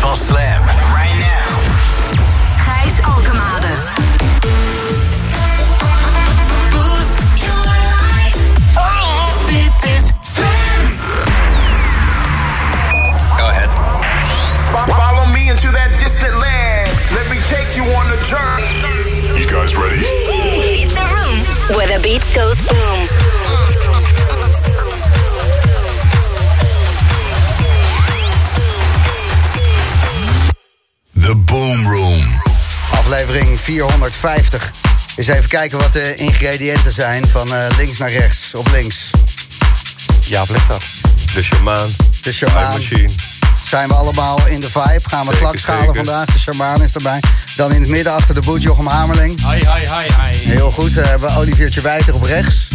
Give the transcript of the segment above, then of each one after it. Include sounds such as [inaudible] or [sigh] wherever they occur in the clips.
van Slam. 450. Eens even kijken wat de ingrediënten zijn van eh, links naar rechts. Op links. Ja, ligt dat. De shamaan. De shamaan. Machine. Zijn we allemaal in de vibe. Gaan we Zeker, klakschalen zeker. vandaag. De shamaan is erbij. Dan in het midden achter de boet Jochem Hamerling. Hi, hi, hi, hi. Heel goed. eh, hebben we Oliviertje Wijter op rechts.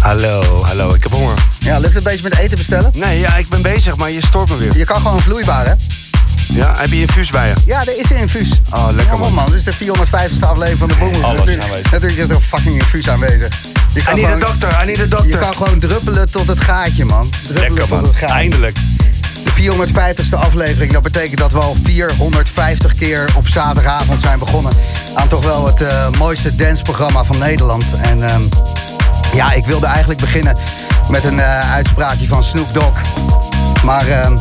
Hallo, hallo, ik heb honger. Ja, lukt het een beetje met eten bestellen? Nee, ja, ik ben bezig, maar je stoort me weer. Je kan gewoon vloeibaar, hè? Ja, heb je infuus bij je? Ja, er is een infuus. Oh, lekker Ja, man, man. Dit is de 450ste aflevering van de Boom. Alles natuurlijk, aanwezig. natuurlijk is er een fucking infuus aanwezig. Je I kan, need gewoon, dokter, I need a je dokter. kan gewoon druppelen tot het gaatje, man. Druppelen Lekker tot man, het gaatje. eindelijk. De 450ste aflevering, dat betekent dat we al 450 keer op zaterdagavond zijn begonnen. Aan toch wel het eh, mooiste danceprogramma van Nederland. En ehm, ja, ik wilde eigenlijk beginnen met een eh, uitspraakje van Snoop Dogg. Maar ehm,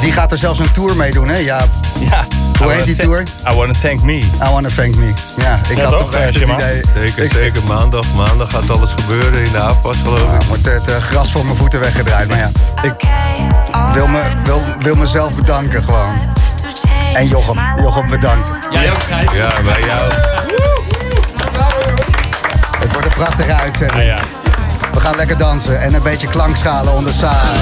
die gaat er zelfs een tour mee doen, hè? Ja, Ja. Hoe heet die tour? I wanna thank me. I wanna thank me. Ja, ik Ja, had toch, echt het idee... Zeker, ik, zeker. Maandag, maandag gaat alles gebeuren in de afwas, geloof ik. Ja, wordt het eh, gras voor mijn voeten weggedraaid. Maar ja, ik wil, me, wil, wil mezelf bedanken gewoon. En Jochem. Jochem, bedankt. Jij ook, Gijs? Ja, bij jou. Het wordt een prachtige uitzending. Ah, ja. We gaan lekker dansen en een beetje klankschalen onder saai.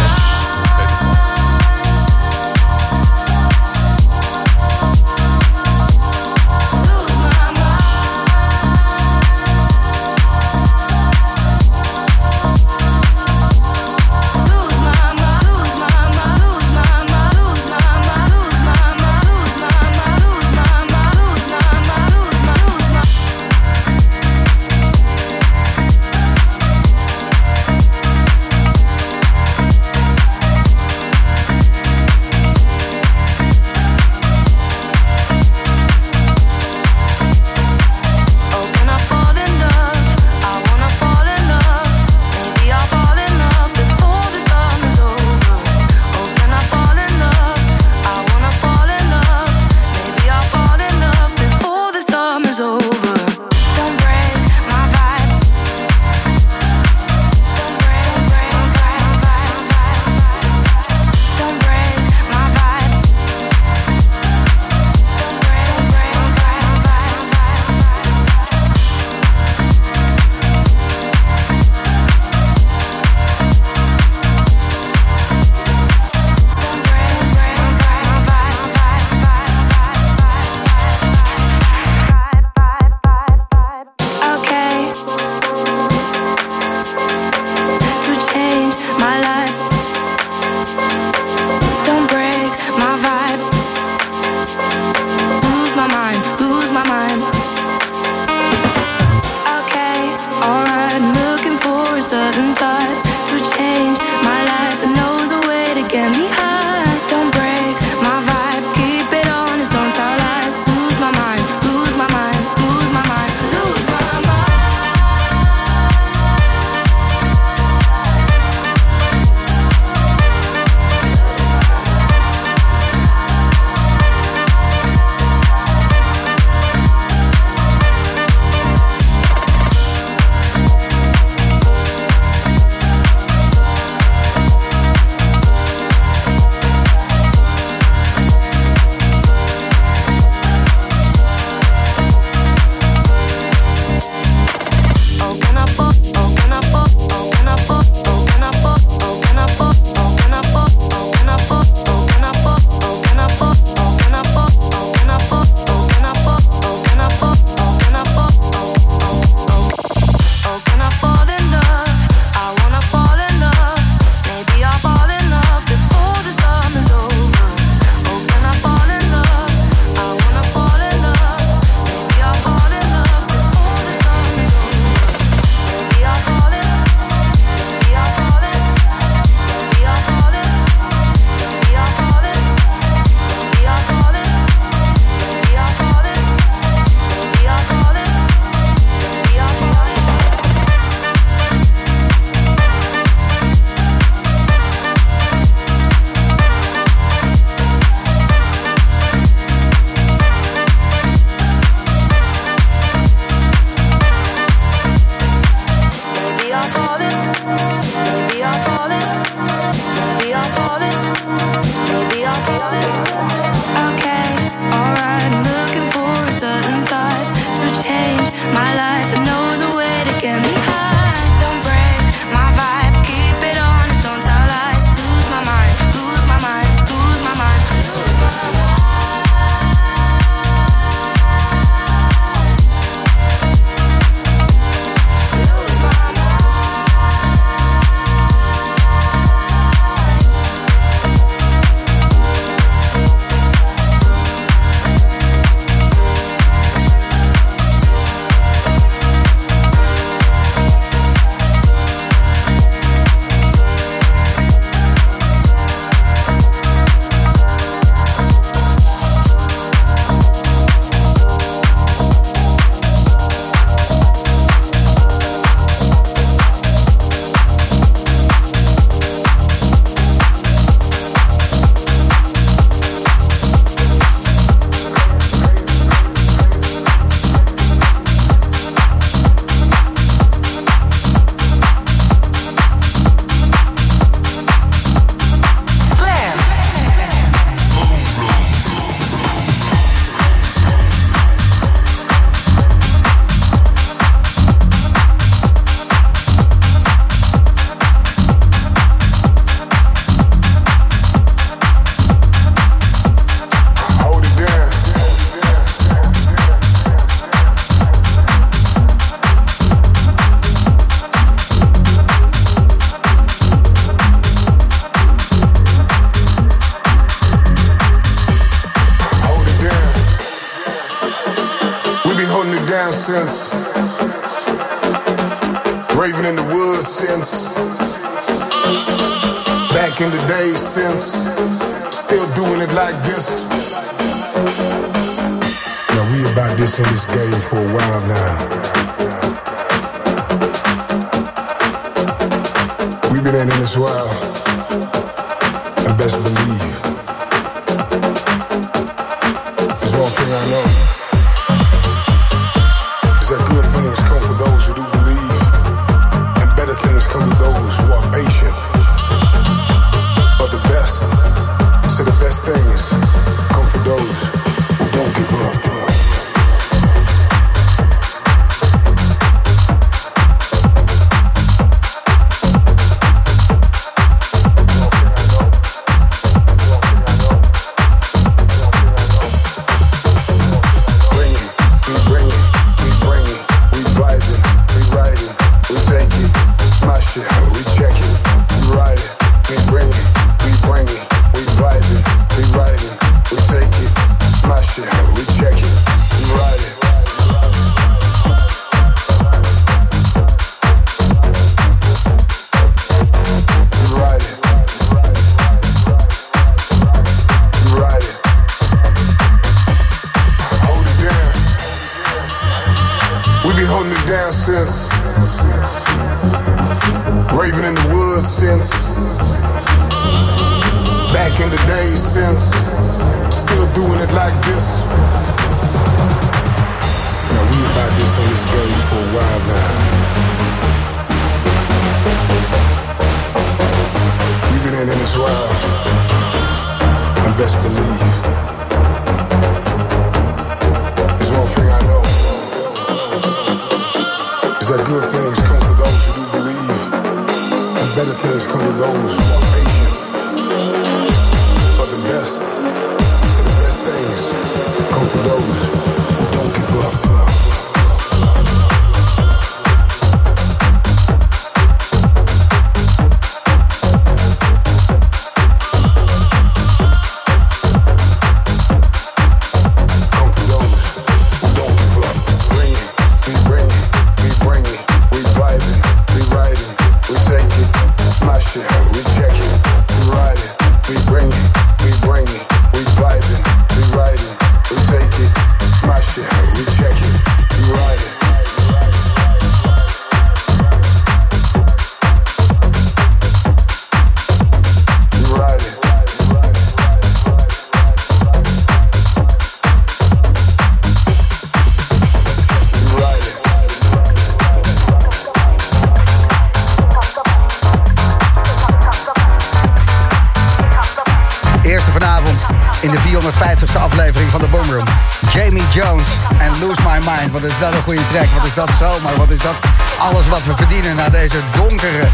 Wat is dat een goede track? Wat is dat zomaar? Wat is dat alles wat we verdienen na deze donkere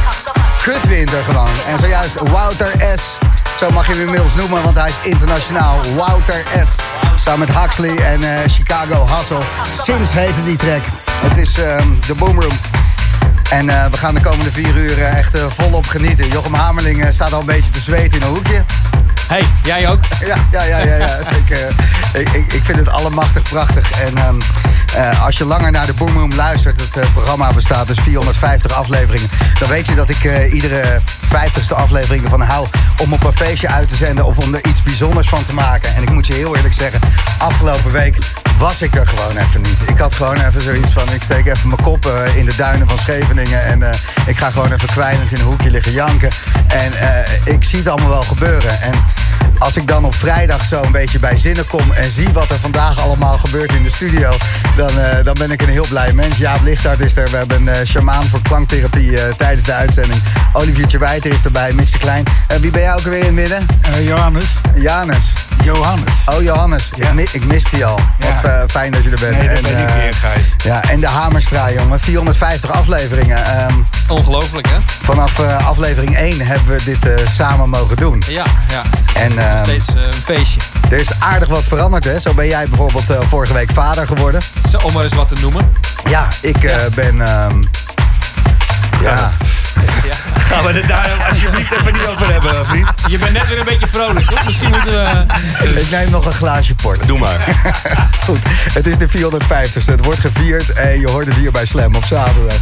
kutwinter gewoon. En zojuist Wouter S. Zo mag je hem inmiddels noemen, want hij is internationaal. Wouter S. Samen met Huxley en eh, Chicago Hustle. Sinds heette die track. Het is ehm, de Boomroom. En eh, we gaan de komende vier uur eh, echt volop genieten. Jochem Hamerling staat al een beetje te zweten in een hoekje. Hey, jij ook? Ja, ja, ja, ja. ja. [laughs] ik, eh, ik, ik, ik vind het allemachtig prachtig. En ehm, eh, als je langer naar de Boom Room luistert, het eh, programma bestaat dus 450 afleveringen. Dan weet je dat ik iedere 50ste aflevering ervan hou om op een feestje uit te zenden of om er iets bijzonders van te maken. En ik moet je heel eerlijk zeggen, afgelopen week was ik er gewoon even niet. Ik had gewoon even zoiets van, ik steek even mijn kop eh, in de duinen van Scheveningen en eh, ik ga gewoon even kwijlend in een hoekje liggen janken. En eh, ik zie het allemaal wel gebeuren. En als ik dan op vrijdag zo een beetje bij zinnen kom en zie wat er vandaag allemaal gebeurt in de studio, dan, dan ben ik een heel blij mens. Jaap Lichthart is er, we hebben een shamaan voor klanktherapie tijdens de uitzending. Oliviertje Wijter is erbij, Mr. Klein. En wie ben jij ook weer in het midden? Johannes. Janus. Johannes. Oh, Johannes. Ik, mi- ik miste die al. Ja. Fijn dat je er bent. Nee, dat En, ben ik eh, weer, Gijs. Ja, en de Hamerstra, jongen. 450 afleveringen. Ehm, Ongelooflijk, hè? vanaf eh, aflevering 1 hebben we dit eh, samen mogen doen. Ja, ja. En ehm, Steeds eh, een feestje. er is aardig wat veranderd, hè? Zo ben jij bijvoorbeeld eh, vorige week vader geworden. Zo, Om maar eens wat te noemen. Ja, ik eh, ben... ehm, ja. Gaan we het daar alsjeblieft even niet over hebben, vriend? Je bent net weer een beetje vrolijk, toch? Misschien moeten we... Ik neem nog een glaasje port. Doe maar. [laughs] Goed, het is de 450ste. Het wordt gevierd en je hoort het hier bij Slam op zaterdag.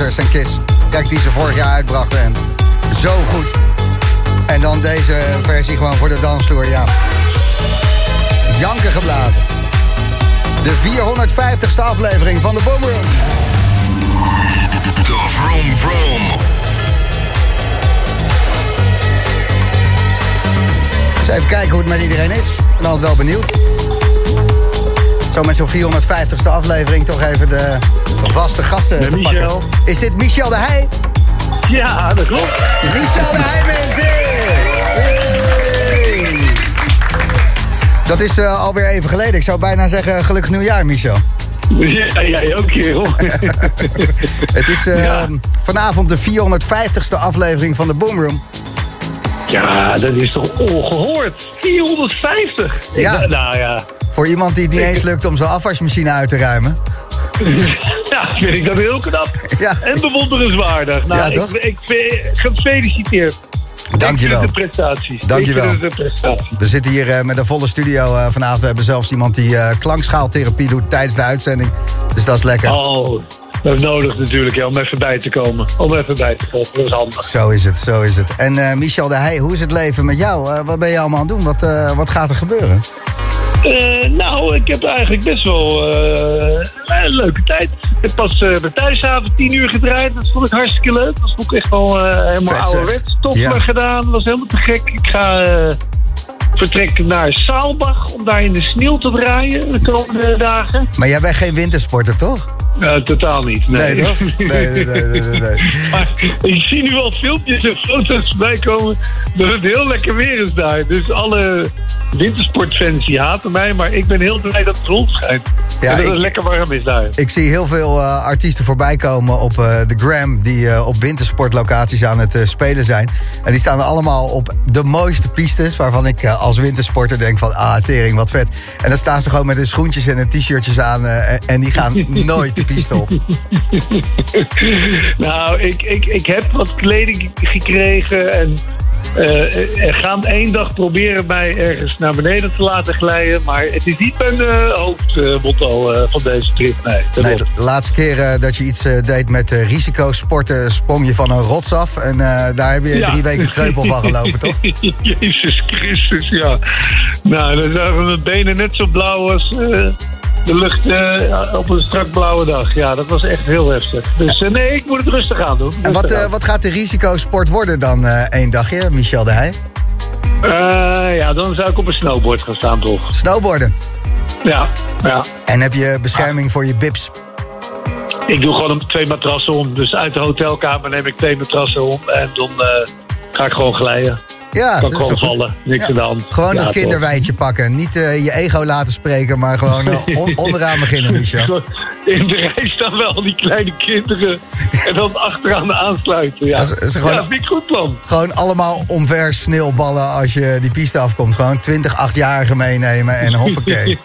En Kiss. Kijk, die ze vorig jaar uitbrachten en zo goed. En dan deze versie gewoon voor de dansvloer, ja. Janken geblazen. De 450ste aflevering van de Boom Room. De Vroom Vroom. Dus even kijken hoe het met iedereen is. Ik ben altijd wel benieuwd. Zo met zo'n 450ste aflevering toch even de vaste gasten Met te Michel. pakken. Is dit Michel de Heij? Ja, dat klopt. Michel de Heij, mensen! Hey! Dat is eh, alweer even geleden. Ik zou bijna zeggen gelukkig nieuwjaar, Michel. Ja, jij ook, kerel. [laughs] Het is eh, Ja. vanavond de 450ste aflevering van de Boom Room. Ja, dat is toch ongehoord. 450. Ja. Nou ja. Voor iemand die het niet eens lukt om zijn afwasmachine uit te ruimen. [laughs] Ja, vind ik dat heel knap. [laughs] Ja. En bewonderenswaardig. Nou, Ja, toch? Ik, ik, ik, gefeliciteerd. Dankjewel. Het een prestatie. Dankjewel. Het een prestatie. We zitten hier eh, met een volle studio eh, vanavond. We hebben zelfs iemand die eh, klankschaaltherapie doet tijdens de uitzending. Dus dat is lekker. Oh, dat is nodig natuurlijk, ja, om even bij te komen. Om even bij te komen, dat is handig. Zo is het, zo is het. En Michel de Heij, hoe is het leven met jou? Wat ben je allemaal aan het doen? Wat, wat gaat er gebeuren? Eh, nou, ik heb eigenlijk best wel eh, een leuke tijd. Ik heb pas eh bij thuisavond 10 uur gedraaid. Dat vond ik hartstikke leuk. Dat vond ik echt wel helemaal Vet, ouderwets. Ja. gedaan. Dat was helemaal te gek. Ik ga vertrekken naar Saalbach om daar in de sneeuw te draaien de komende dagen. Maar jij bent geen wintersporter, toch? Eh, totaal niet. Nee, Nee, toch? Nee, nee, nee, nee. [laughs] Maar ik zie nu al filmpjes en foto's voorbij komen dat het heel lekker weer is daar. Dus alle wintersportfans die haten mij, maar ik ben heel blij dat het zon schijnt. Ja, en dat ik- het lekker warm is daar. Ik zie heel veel eh, artiesten voorbij komen op eh, de gram... die eh, op wintersportlocaties aan het spelen zijn. En die staan allemaal op de mooiste pistes... waarvan ik als wintersporter denk van... ah, tering, wat vet. En dan staan ze gewoon met hun schoentjes en hun t-shirtjes aan... en- die gaan [laughs] nooit piste op. [laughs] Nou, ik, ik, ik heb wat kleding gekregen en eh eh, gaan één dag proberen mij ergens naar beneden te laten glijden. Maar het is niet mijn eh, hoofdmotto eh, van deze trip. Nee, de laatste keer dat je iets eh, deed met eh, risicosporten... sprong je van een rots af. En eh, daar heb je Ja. drie weken kreupel van gelopen, toch? [laughs] Jezus Christus, ja. Nou, dan zagen mijn benen net zo blauw als eh, de lucht eh, op een strak blauwe dag. Ja, dat was echt heel heftig. Dus eh, nee, ik moet het rustig aan doen. En wat, eh, wat gaat de risicosport worden dan één dagje, Michel de Heij? Ja, dan zou ik op een snowboard gaan staan, toch? Snowboarden. Ja, ja. En heb je bescherming voor je bips? Ik doe gewoon een- twee matrassen om. Dus uit de hotelkamer neem ik twee matrassen om. En dan ga ik gewoon glijden. Ja, kan dat gewoon vallen. Niks Ja. Gewoon Ja, toch. kinderwijntje pakken. Niet eh, je ego laten spreken, maar gewoon eh, [laughs] on- onderaan beginnen, Michel. In de rij staan wel die kleine kinderen. En dan achteraan aansluiten. Ja, Dat is- gewoon- ja, dat een goed plan. Gewoon allemaal omver sneeuwballen als je die piste afkomt. Gewoon 20 achtjarigen meenemen en hoppakee.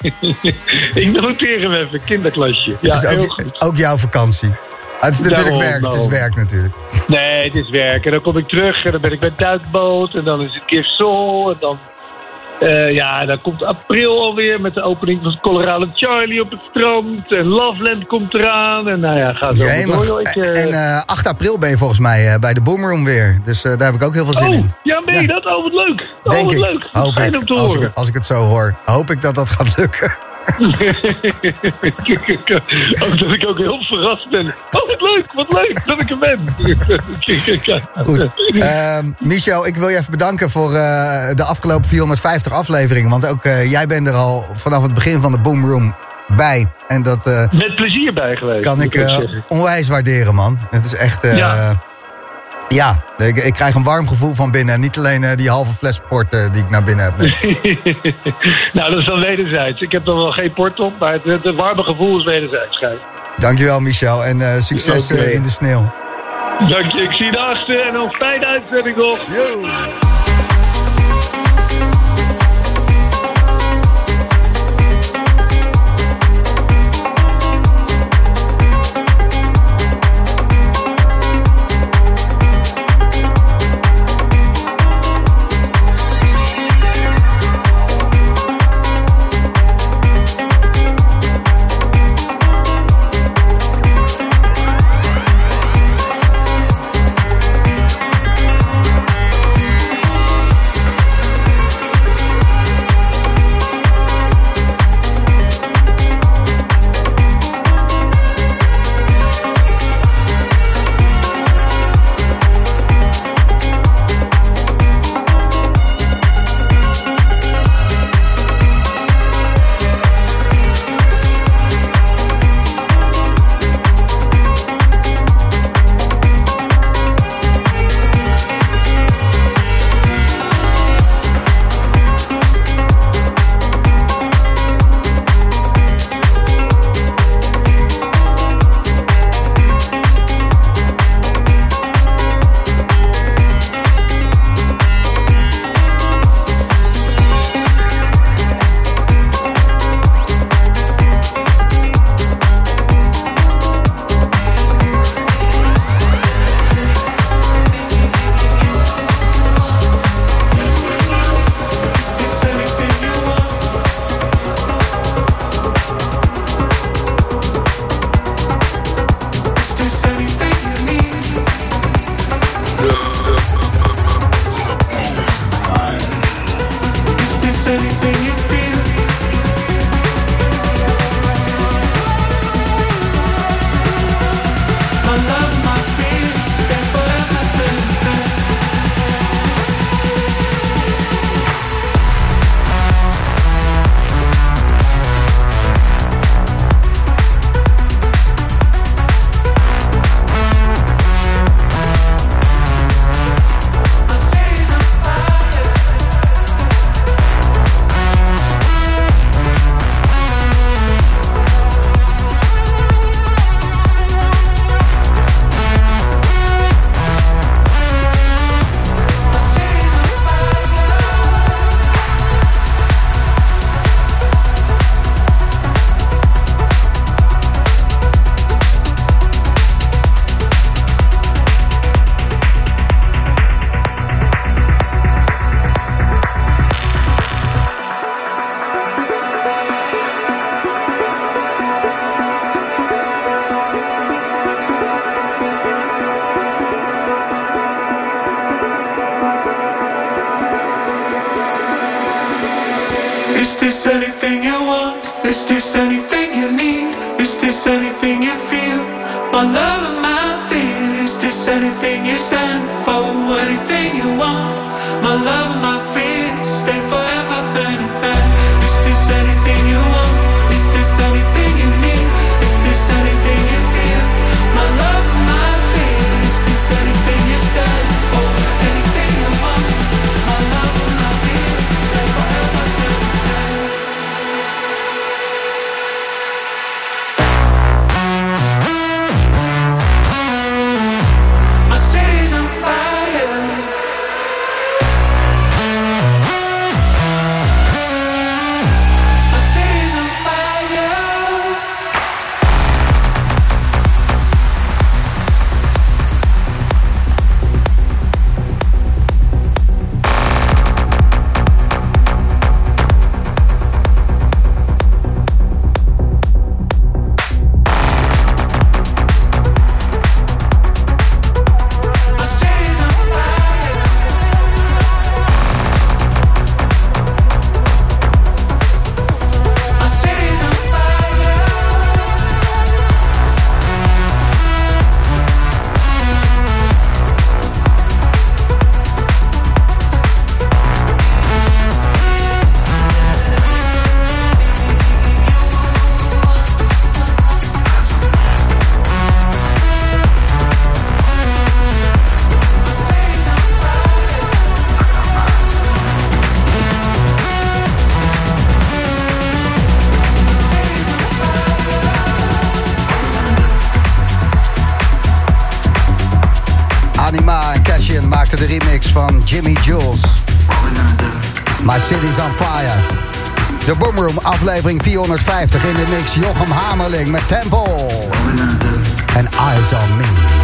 [laughs] ik noteer hem even, kinderklasje. Ja, het is ook jouw vakantie. Ah, het is natuurlijk Daarom, werk, het is werk natuurlijk. Nee, het is werk. En dan kom ik terug en dan ben ik bij Duikboot. En dan is het Gift Soul. En dan, eh, ja, dan komt april alweer met de opening van Colorado Charlie op het strand. En Loveland komt eraan. En nou ja, ga zo door. joh. Ik, eh, En eh, 8 april ben je volgens mij eh, bij de Boomroom weer. Dus daar heb ik ook heel veel zin oh, in. ja, ben je dat? Oh, wat leuk. Oh, Denk wat ik. leuk. Wat fijn ik. om te Als ik, horen. als ik het zo hoor. Hoop ik dat dat gaat lukken. [laughs] ook dat ik ook heel verrast ben. Oh, wat leuk, wat leuk dat ik er ben. [laughs] Goed. Ehm Michel, ik wil je even bedanken voor eh, de afgelopen 450 afleveringen. Want ook eh, jij bent er al vanaf het begin van de Boomroom bij. En dat eh, Met plezier bij geweest. kan ik onwijs waarderen, man. Het is echt... Ja. Ja, ik, ik krijg een warm gevoel van binnen. Niet alleen eh, die halve fles port eh, die ik naar binnen heb. [laughs] Nou, dat is dan wederzijds. Ik heb dan wel geen port op, maar het, het warme gevoel is wederzijds. Gijs. Dankjewel, Michel. En eh, succes in de sneeuw. Dank je, ik zie je de achtste en nog fijne uitzending nog. Yo. aflevering 450 in de mix Jochem Hamerling met Tempo en Eyes on Me.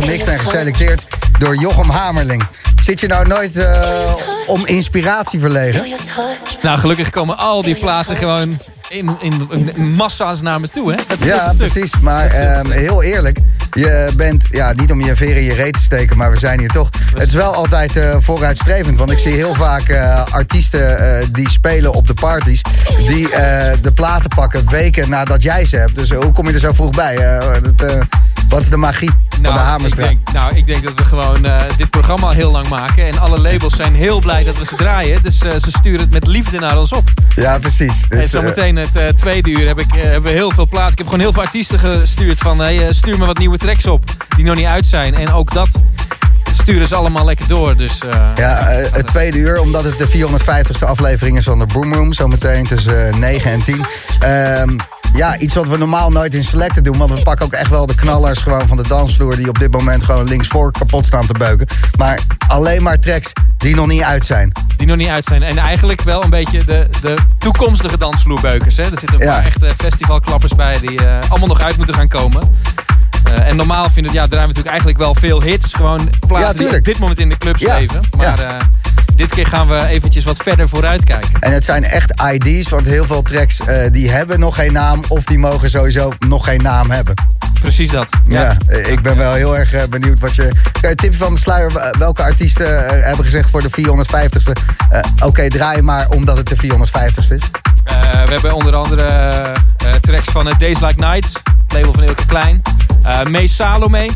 Gemixt en geselecteerd door Jochem Hamerling. Zit je nou nooit eh, om inspiratie verlegen? Nou, gelukkig komen al die platen gewoon in, in, in massa's naar me toe, hè? Ja, precies. Maar ehm, heel eerlijk, je bent, ja, niet om je veer in je reet te steken, maar we zijn hier toch. Het is wel altijd eh, vooruitstrevend, want ik zie heel vaak eh, artiesten die spelen op de parties, die de platen pakken weken nadat jij ze hebt. Dus hoe kom je er zo vroeg bij? Dat, wat is de magie van de ik denk, nou, ik denk dat we gewoon eh, dit programma al heel lang maken. En alle labels zijn heel blij dat we ze draaien. Dus eh, ze sturen het met liefde naar ons op. Ja, precies. en Dus, eh, zometeen het eh, tweede uur heb ik, hebben we heel veel platen. Ik heb gewoon heel veel artiesten gestuurd van... Hey, stuur me wat nieuwe tracks op die nog niet uit zijn. En ook dat sturen ze allemaal lekker door. Dus, Ja, het tweede uur, omdat het de 450ste aflevering is van de Boomroom. Zometeen tussen eh, 9 en 10. Ehm, ja, iets wat we normaal nooit in selecten doen. Want we pakken ook echt wel de knallers gewoon van de dansvloer... die op dit moment gewoon linksvoor kapot staan te beuken. Maar alleen maar tracks die nog niet uit zijn. die nog niet uit zijn. En eigenlijk wel een beetje de, de toekomstige dansvloerbeukers. Hè? Er zitten een Ja. paar echte festivalklappers bij die eh, allemaal nog uit moeten gaan komen. Eh, en normaal vind het, ja, draaien we natuurlijk eigenlijk wel veel hits. Gewoon platen Ja, die tuurlijk. op dit moment in de clubs Ja. leven. Maar Ja. eh, dit keer gaan we eventjes wat verder vooruit kijken. En het zijn echt ID's, want heel veel tracks eh, die hebben nog geen naam... of die mogen sowieso nog geen naam hebben. Precies dat. Ja, eh, ik ben wel heel erg eh, benieuwd wat je... Een tipje van de sluier, welke artiesten hebben gezegd voor de 450ste... eh, oké, draai maar omdat het de 450ste is. Eh, we hebben onder andere eh, tracks van eh, Days Like Nights. Het label van Ilke Klein. Mees Salome.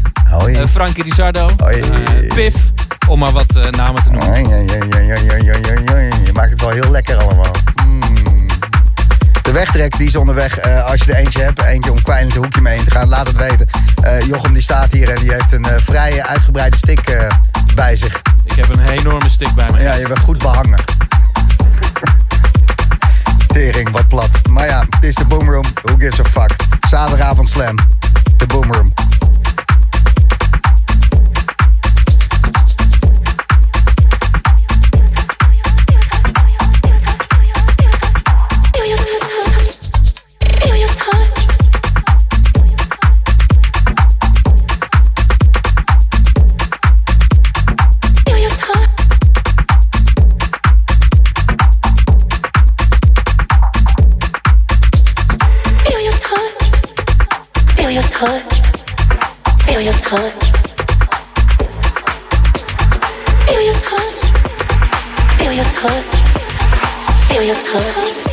Frankie eh, Piff. Om maar wat namen te noemen. Je maakt het wel heel lekker allemaal. Mm. De wegtrek die is onderweg. als je er eentje hebt, eentje om kwijlend het hoekje mee te gaan, laat het weten. Jochem die staat hier en die heeft een eh, vrij uitgebreide stick bij zich. Ik heb een enorme stick bij me. Ja, je bent goed behangen. [laughs] Tering, wat plat. Maar ja, het is de Boomroom. Who gives a fuck? Zaterdagavond slam. De Boomroom. your touch, feel your touch. Feel your touch, feel your touch, feel your touch.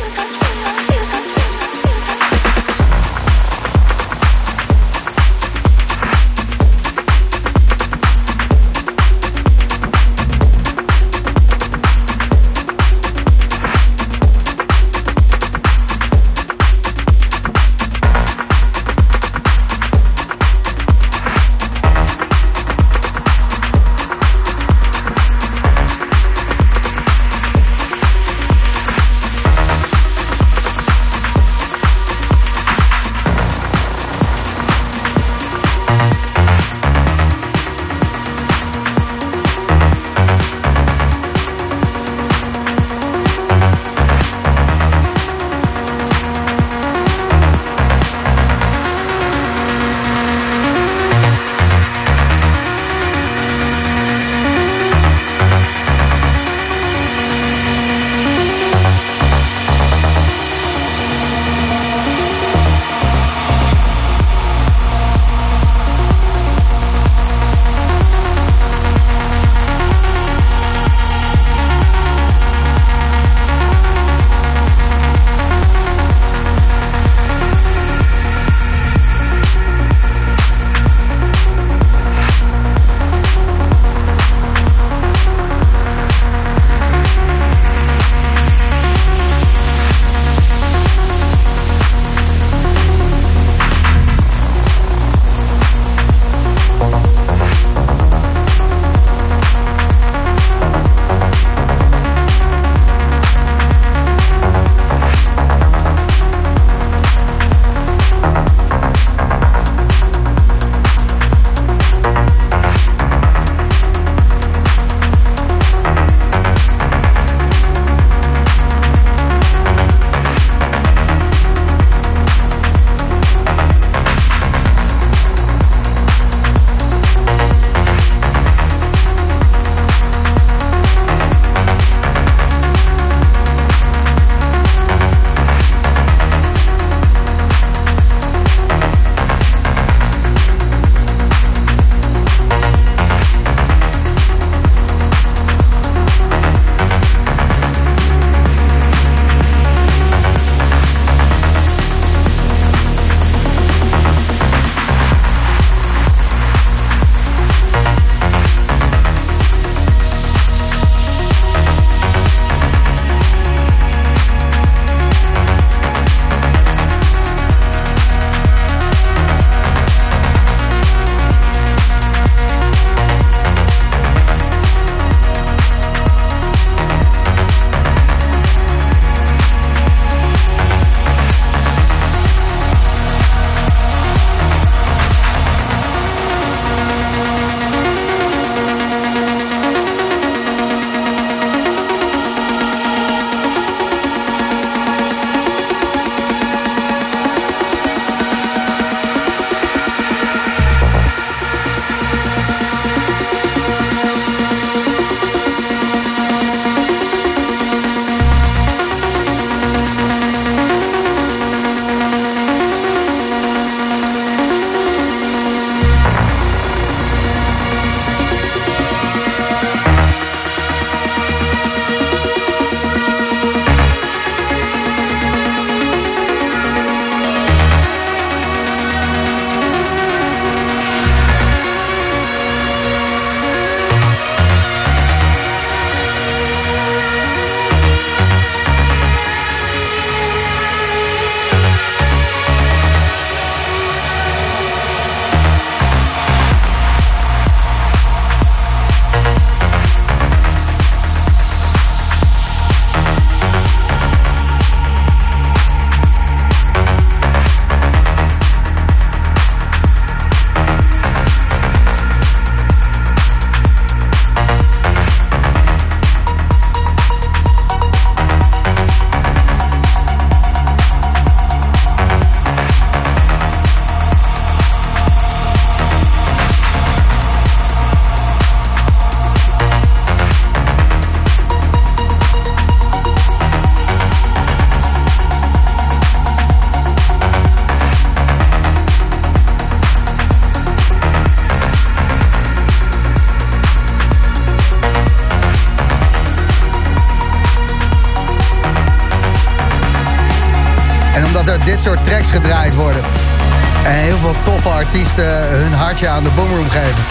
Aan de boomroom geven.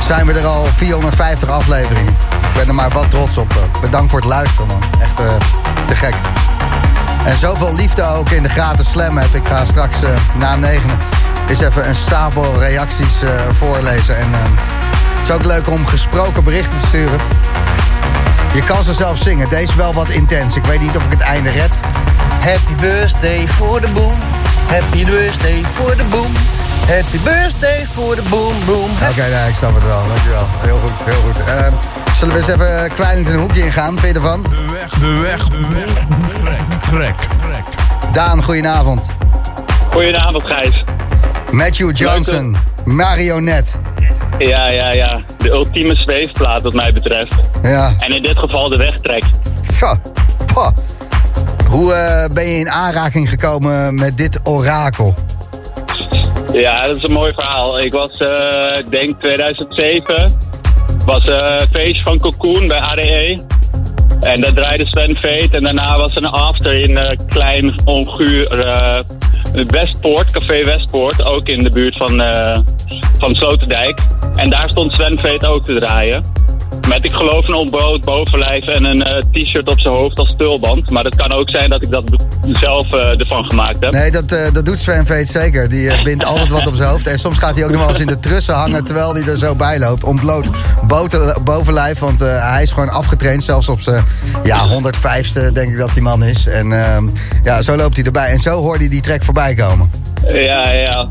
Zijn we er al 450 afleveringen. Ik ben er maar wat trots op. Bedankt voor het luisteren, man. Echt eh, te gek. En zoveel liefde ook in de gratis slam heb. Ik ga straks eh, na negenen eens even een stapel reacties eh, voorlezen. En eh, het is ook leuk om gesproken berichten te sturen. Je kan ze zelf zingen. Deze is wel wat intens. Ik weet niet of ik het einde red. Happy birthday voor de boom. Happy birthday voor de boom. Happy birthday voor de boom boom. Oké, nee, ik snap het wel. Dankjewel. Heel goed, heel goed. Eh, zullen we eens even kwijlend in een hoekje ingaan? Vind je ervan? De weg, de weg, de weg. Trek, trek. Daan, goedenavond. Goedenavond, Gijs. Matthew Johnson, marionet. Ja, ja, ja. De ultieme zweefplaat wat mij betreft. Ja. En in dit geval de wegtrek. Zo. Poh. Hoe eh, ben je in aanraking gekomen met dit orakel? Ja, dat is een mooi verhaal. Ik was, eh, ik denk 2007, was eh, een feestje van Cocoon bij ADE. En daar draaide Sven Veet en daarna was er een after in een klein onguur eh, Westpoort, Café Westpoort, ook in de buurt van, eh van Sloterdijk. En daar stond Sven Veet ook te draaien. Met ik geloof een ontbloot bovenlijf en een eh, t-shirt op zijn hoofd als tulband. Maar het kan ook zijn dat ik dat zelf eh, ervan gemaakt heb. Nee, dat, eh, dat doet Sven Veet zeker. Die bindt altijd wat op zijn hoofd. En soms gaat hij ook nog wel eens in de trussen hangen terwijl hij er zo bij loopt. Ontbloot bovenlijf, want hij is gewoon afgetraind. Zelfs op zijn ja, 105ste denk ik dat die man is. En ehm, ja, zo loopt hij erbij. En zo hoorde hij die track voorbij komen. Ja, ja.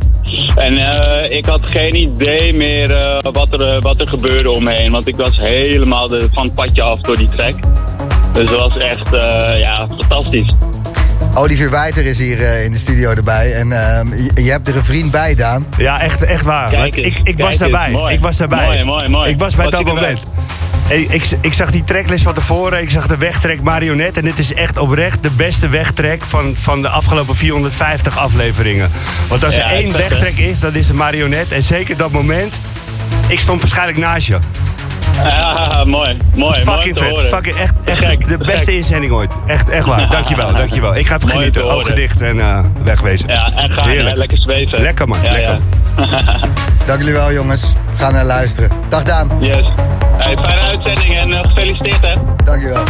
En eh, ik had geen idee meer eh, wat, er, eh, wat er gebeurde omheen. Want ik was helemaal de, van het padje af door die track. Dus het was echt, eh, ja, fantastisch. Olivier Wijter is hier in de studio erbij. En ehm, je, je hebt er een vriend bij, Daan. Ja, echt, echt waar. Kijk eens, ik, ik kijk was eens, daarbij. mooi. Ik was daarbij. Mooi, mooi, mooi. Ik was bij Was dat moment. Ik, ik, zag die tracklist van tevoren. Ik zag de wegtrek marionet. En dit is echt oprecht de beste wegtrek van, van de afgelopen 450 afleveringen. Want als Ja, er één wegtrek is, dat is de marionet. En zeker dat moment. Ik stond waarschijnlijk naast je. Ja, mooi, mooi. Fucking vet. Fucking echt, echt Gek, de beste gek. inzending ooit. Echt, echt waar. [laughs] Dankjewel, dankjewel. Ik ga om genieten. horen. gedicht en eh, wegwezen. Ja, en ga Heerlijk. lekker zweven. Lekker man, Ja, lekker. ja. Dank jullie wel, jongens. We gaan naar luisteren. Dag, Daan. Yes. Hey, fijne uitzending en eh, gefeliciteerd hè. Dankjewel.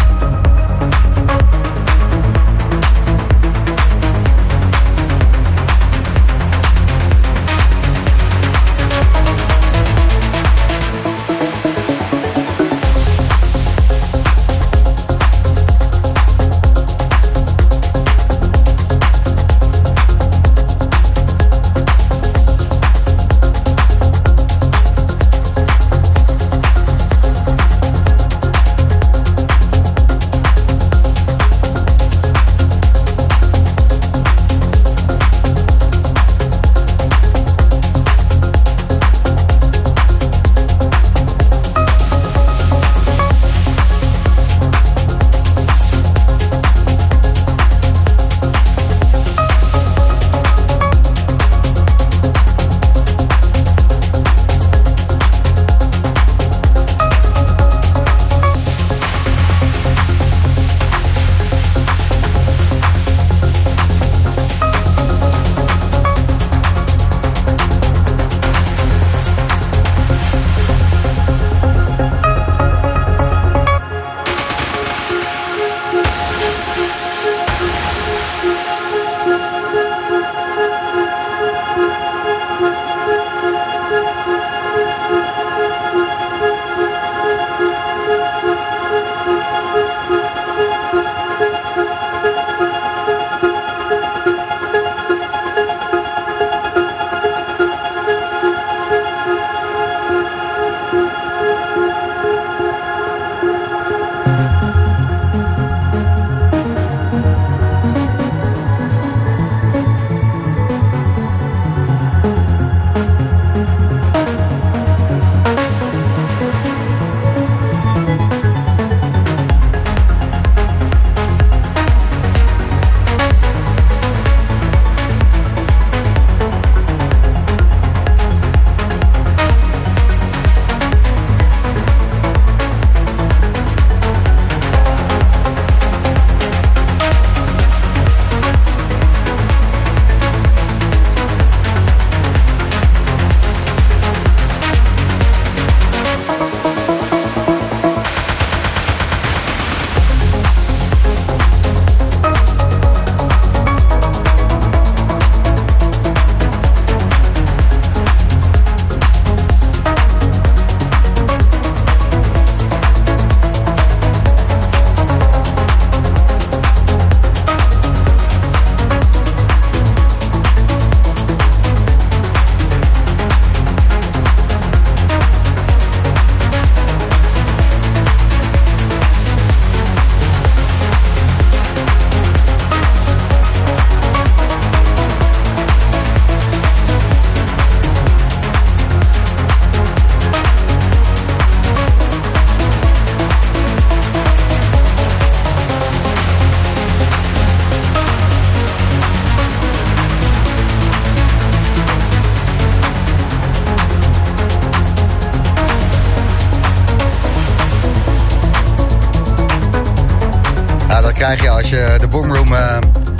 Krijg je als je de Boomroom eh,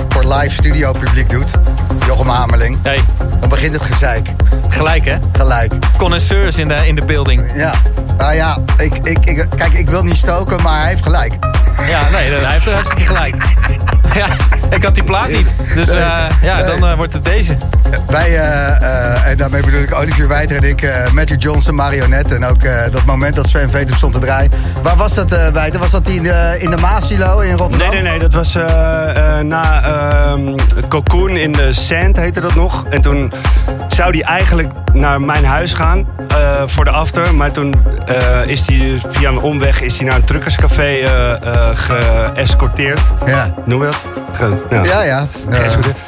voor live studio publiek doet. Jochem Hamerling. Hey, Dan begint het gezeik. gelijk hè? Gelijk. Connoisseurs in de, in de building. Ja. Nou ja, ik, ik, ik, kijk, ik wil niet stoken, maar hij heeft gelijk. Ja, nee, hij heeft er hartstikke gelijk. [laughs] Ja, ik had die plaat niet. Dus eh, ja, dan eh, wordt het deze. Wij, eh, eh, en daarmee bedoel ik Olivier Wijter en ik, eh, Matthew Johnson, marionet. En ook eh, dat moment dat Sven Vetum stond te draaien. Waar was dat, eh Wijter? Was dat die in de, in de Maasilo in Rotterdam? Nee, nee, nee. Dat was eh, eh, na ehm, Cocoon in de Sand, heette dat nog. En toen zou die eigenlijk naar mijn huis gaan eh, voor de after. Maar toen eh, is hij via een omweg is hij naar een truckerscafé eh, eh, geëscorteerd. Ja. Noem je dat? Ge- Ja, ja. Ja,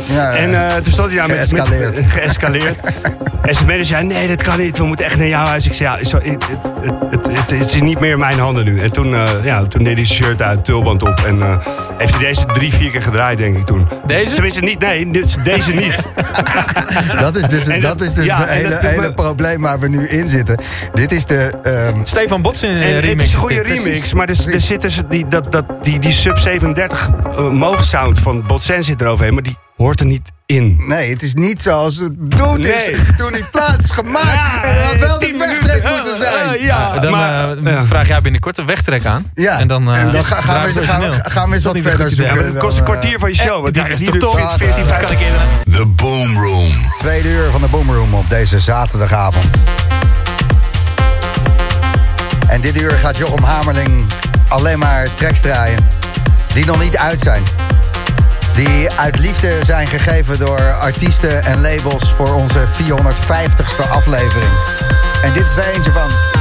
ja. En eh, toen stond hij daar met... Geëscaleerd. Met, [laughs] geëscaleerd. en zijn manager zei, nee, dat kan niet. We moeten echt naar jouw huis. Ik zei, ja, het, het, het, het- het is niet meer in mijn handen nu. En toen, eh, ja, toen deed hij zijn shirt uit, tulband op. En eh, heeft hij deze drie, vier keer gedraaid, denk ik toen. Deze? Tenminste, niet, nee, dus deze niet. [laughs] Dat is dus, En dat, dat- is dus ja, het en hele, me- hele probleem waar we nu in zitten. Dit is de... ehm, Stefan Botsen uh, het remix. is een goede dit. remix, precies. maar er, er Precies. zit dus die, dat, dat, die, die sub 37 uh, van Botsen zit eroverheen, maar die hoort er niet in. nee, het is niet zoals het bedoeld Nee. is toen die plaat is gemaakt. Ja, en dat had wel de tien wegtrek moeten zijn. Eh, ja, Dan maar, eh, ja. vraag jij binnenkort een wegtrek aan. Ja, En dan, eh, en dan ga- gaan, we, gaan, we, gaan we eens wat verder. Ja, zoeken. het kost een eh, kwartier van je show. want dat die, is die toch doet top? 14, 14, Dat kan ik eerder. The Boom Room. Tweede uur van de Boomroom op deze zaterdagavond. En dit uur gaat Jochem Hamerling alleen maar tracks draaien die nog niet uit zijn. Die uit liefde zijn gegeven door artiesten en labels voor onze 450ste aflevering. En dit is er eentje van.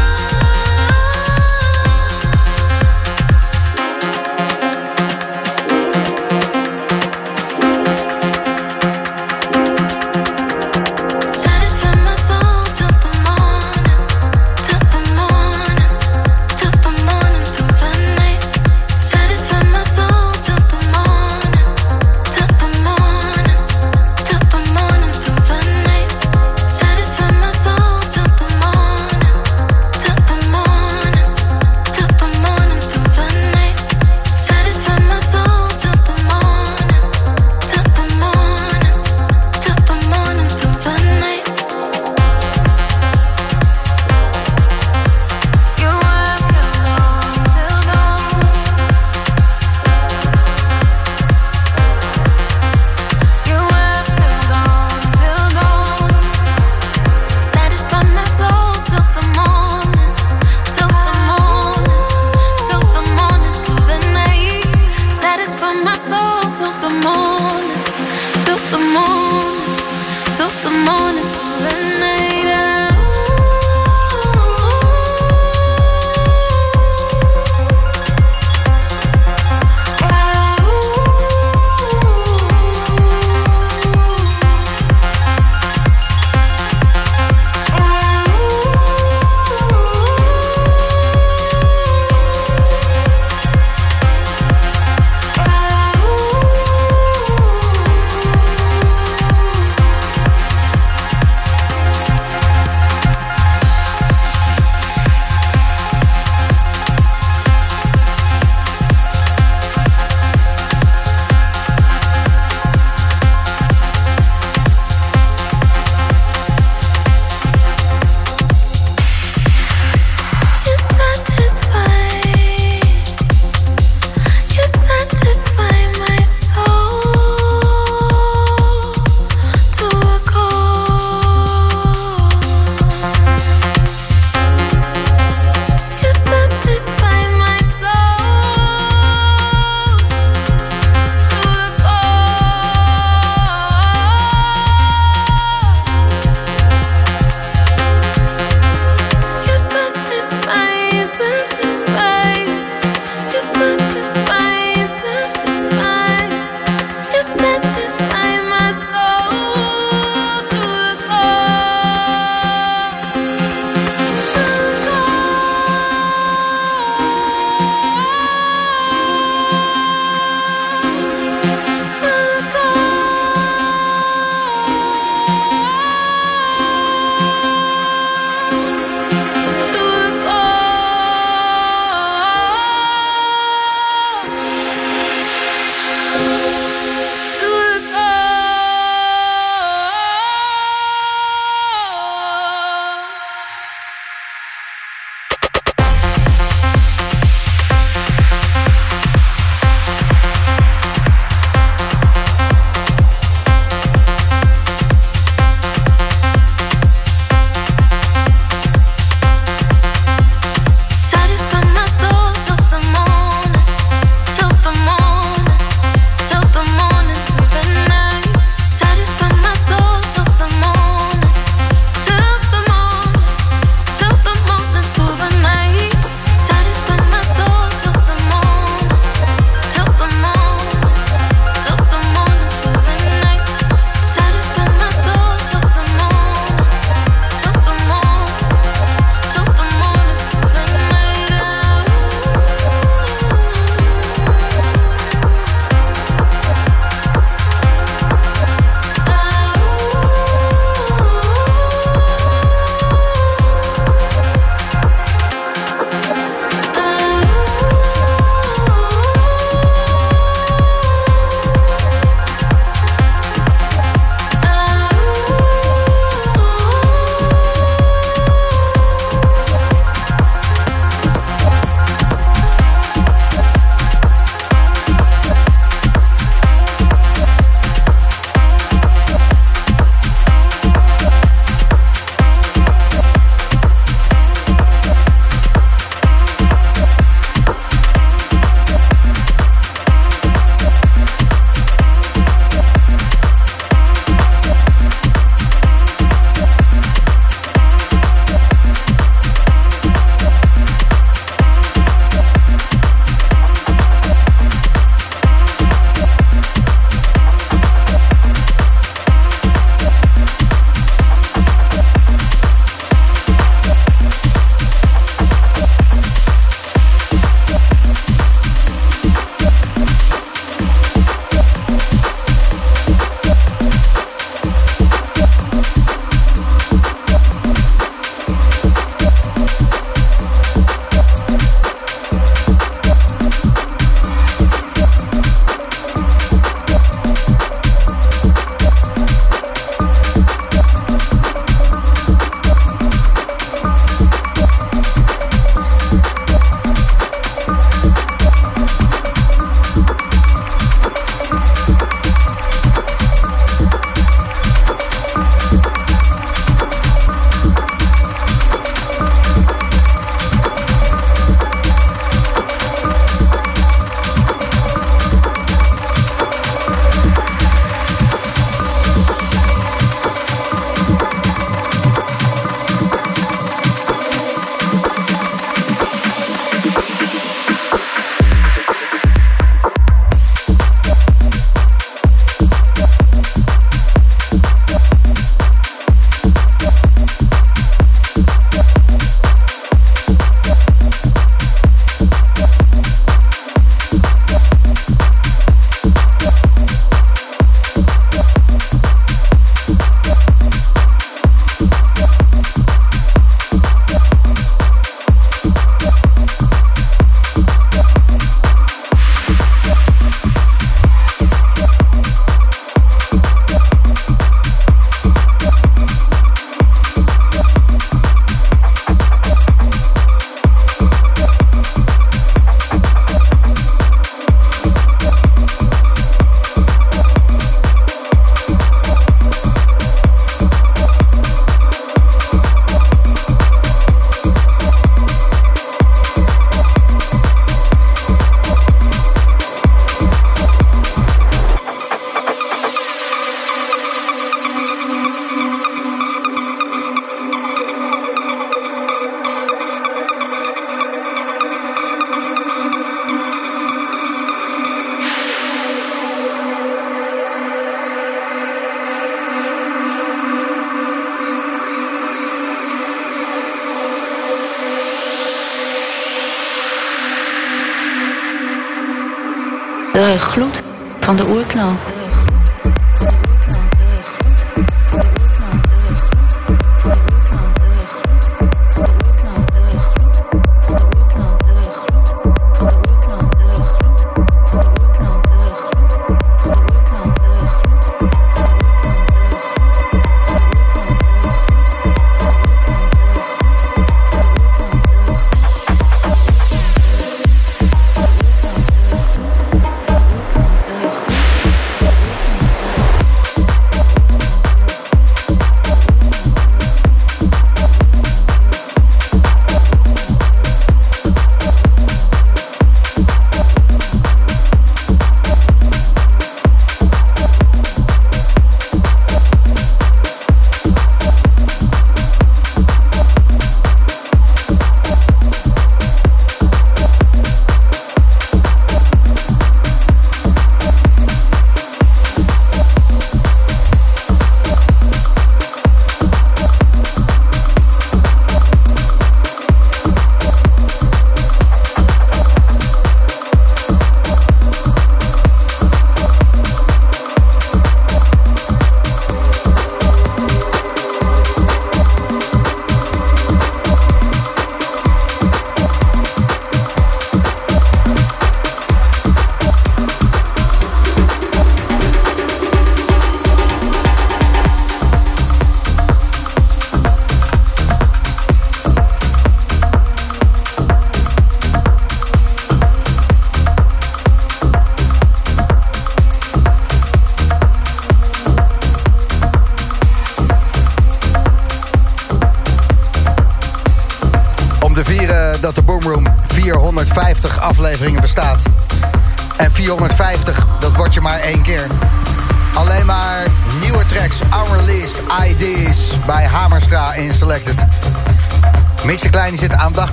Gloed van de oerknal.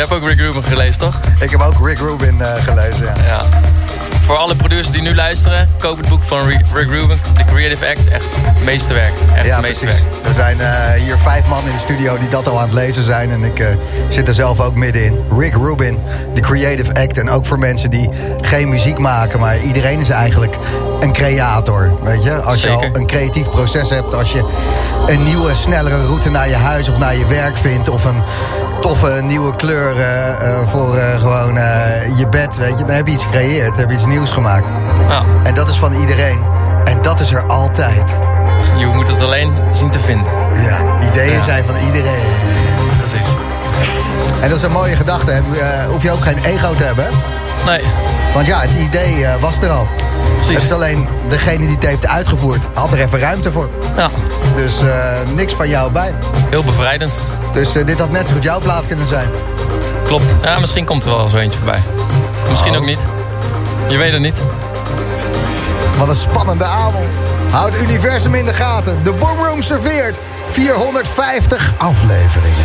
Je hebt ook Rick Rubin gelezen, toch? Ik heb ook Rick Rubin eh, gelezen, ja. Ja. Voor alle producers die nu luisteren, koop het boek van Rick Rubin, The Creative Act. Echt meesterwerk. Echt ja, meesterwerk. precies. Er zijn eh, hier vijf man in de studio die dat al aan het lezen zijn. En ik eh, zit er zelf ook middenin. Rick Rubin, The Creative Act. En ook voor mensen die geen muziek maken. Maar iedereen is eigenlijk een creator. Weet je? Als je al een creatief proces hebt. Als je een nieuwe, snellere route naar je huis of naar je werk vindt. Of een toffe nieuwe kleur eh, eh, voor eh, gewoon je bed. Weet je? Dan heb je iets gecreëerd. Heb je iets nieuws gemaakt. Ja. En dat is van iedereen. En dat is er altijd. Je moet het alleen zien te vinden. Ja, ideeën Ja. zijn van iedereen. Precies. En dat is een mooie gedachte. Heb, hoef je ook geen ego te hebben. Nee. Want ja, het idee was er al. Het is alleen degene die het heeft uitgevoerd, had er even ruimte voor. Ja. Dus niks van jou bij. Heel bevrijdend. Dus eh, dit had net zo goed jouw plaat kunnen zijn. Klopt. Ja, misschien komt er wel zo eentje voorbij. Misschien Oh. ook niet. Je weet het niet. Wat een spannende avond. Houd het universum in de gaten. De Boomroom serveert 450 afleveringen.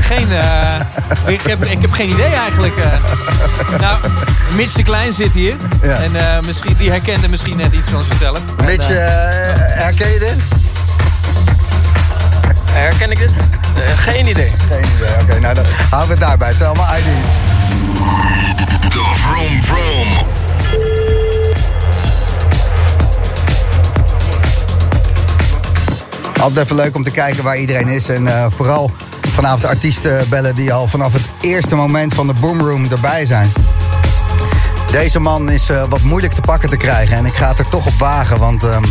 Geen... eh, ik, heb, ik heb geen idee eigenlijk. eh. nou, Mitch de Klein zit hier. Ja. En eh, misschien, die herkende misschien net iets van zichzelf. En, Mitch, eh, eh, herken je dit? Herken ik dit? Eh, geen idee. Geen idee, oké. nou, dan houden we het daarbij. Het zijn allemaal ID's. Vroom vroom. Altijd even leuk om te kijken waar iedereen is. En eh, vooral vanavond de artiesten bellen die al vanaf het eerste moment van de Boomroom erbij zijn. Deze man is eh, wat moeilijk te pakken te krijgen. En ik ga het er toch op wagen, want ehm,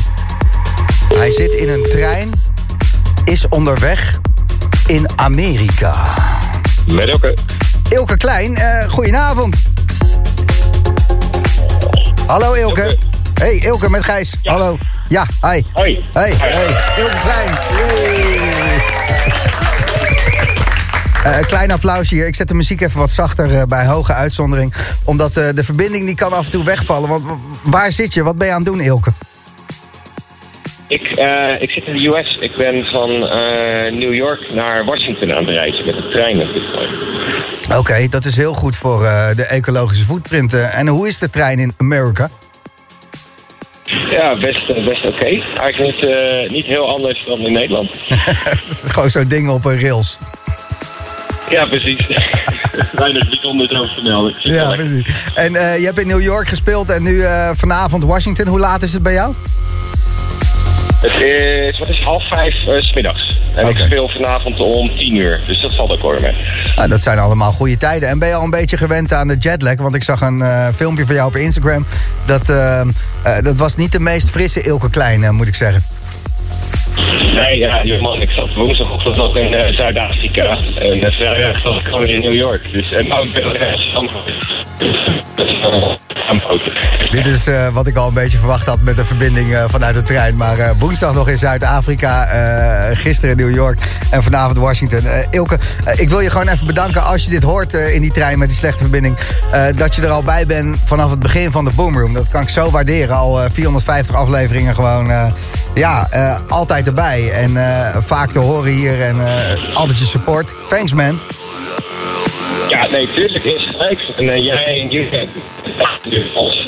hij zit in een trein, is onderweg in Amerika. Met Ilke. Ilke Klein, eh goedenavond. Hallo Ilke. Hey Ilke met Gijs. Hallo. Ja, hi. Hoi. Hey, hey. Ilke Klein. Een klein applausje hier. Ik zet de muziek even wat zachter eh, bij hoge uitzondering. Omdat eh, de verbinding die kan af en toe wegvallen. Want waar zit je? Wat ben je aan het doen, Ilke? Ik, ik zit in de US. Ik ben van New York naar Washington aan het reizen met de trein op dit moment. Oké, dat is heel goed voor de ecologische footprint. en hoe is de trein in Amerika? Ja, best, best oké. Eigenlijk niet, niet heel anders dan in Nederland. [laughs] Het is gewoon zo'n ding op een rails. Ja, precies. [laughs] Weinig bijzonders over te melden. Ik zit wel Ja, precies. En eh, je hebt in New York gespeeld en nu eh, vanavond Washington. Hoe laat is het bij jou? Het is, wat is half vijf eh, 's middags. En ik speel vanavond om tien uur. Dus dat valt ook hoor mee. Ah, dat zijn allemaal goede tijden. En ben je al een beetje gewend aan de jetlag? Want ik zag een eh, filmpje van jou op Instagram. Dat, dat was niet de meest frisse Ilke Klein, moet ik zeggen. Nee, ja, man, ik zat woensdagochtend nog in eh, Zuid-Afrika. En uh, vrijdag zat ik gewoon in New York. Dus, en nou, ik ben aanpoten. Dit is eh, wat ik al een beetje verwacht had met de verbinding eh, vanuit de trein. Maar eh, woensdag nog in Zuid-Afrika, eh, gisteren in New York en vanavond Washington. Eh, Ilke, eh, ik wil je gewoon even bedanken als je dit hoort eh, in die trein met die slechte verbinding. eh, dat je er al bij bent vanaf het begin van de Boomroom. Dat kan ik zo waarderen. Al eh, 450 afleveringen gewoon, eh, ja, eh, altijd erbij. En eh, vaak te horen hier en eh, altijd je support. Thanks man. Ja, nee, tuurlijk is gelijk. En eh, jij en jullie als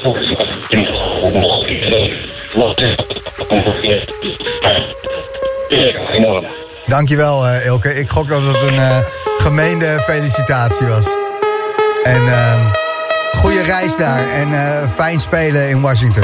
enorm. Dankjewel Ilke. Ik gok dat het een gemeende felicitatie was. En eh, goede reis daar en fijn spelen in Washington.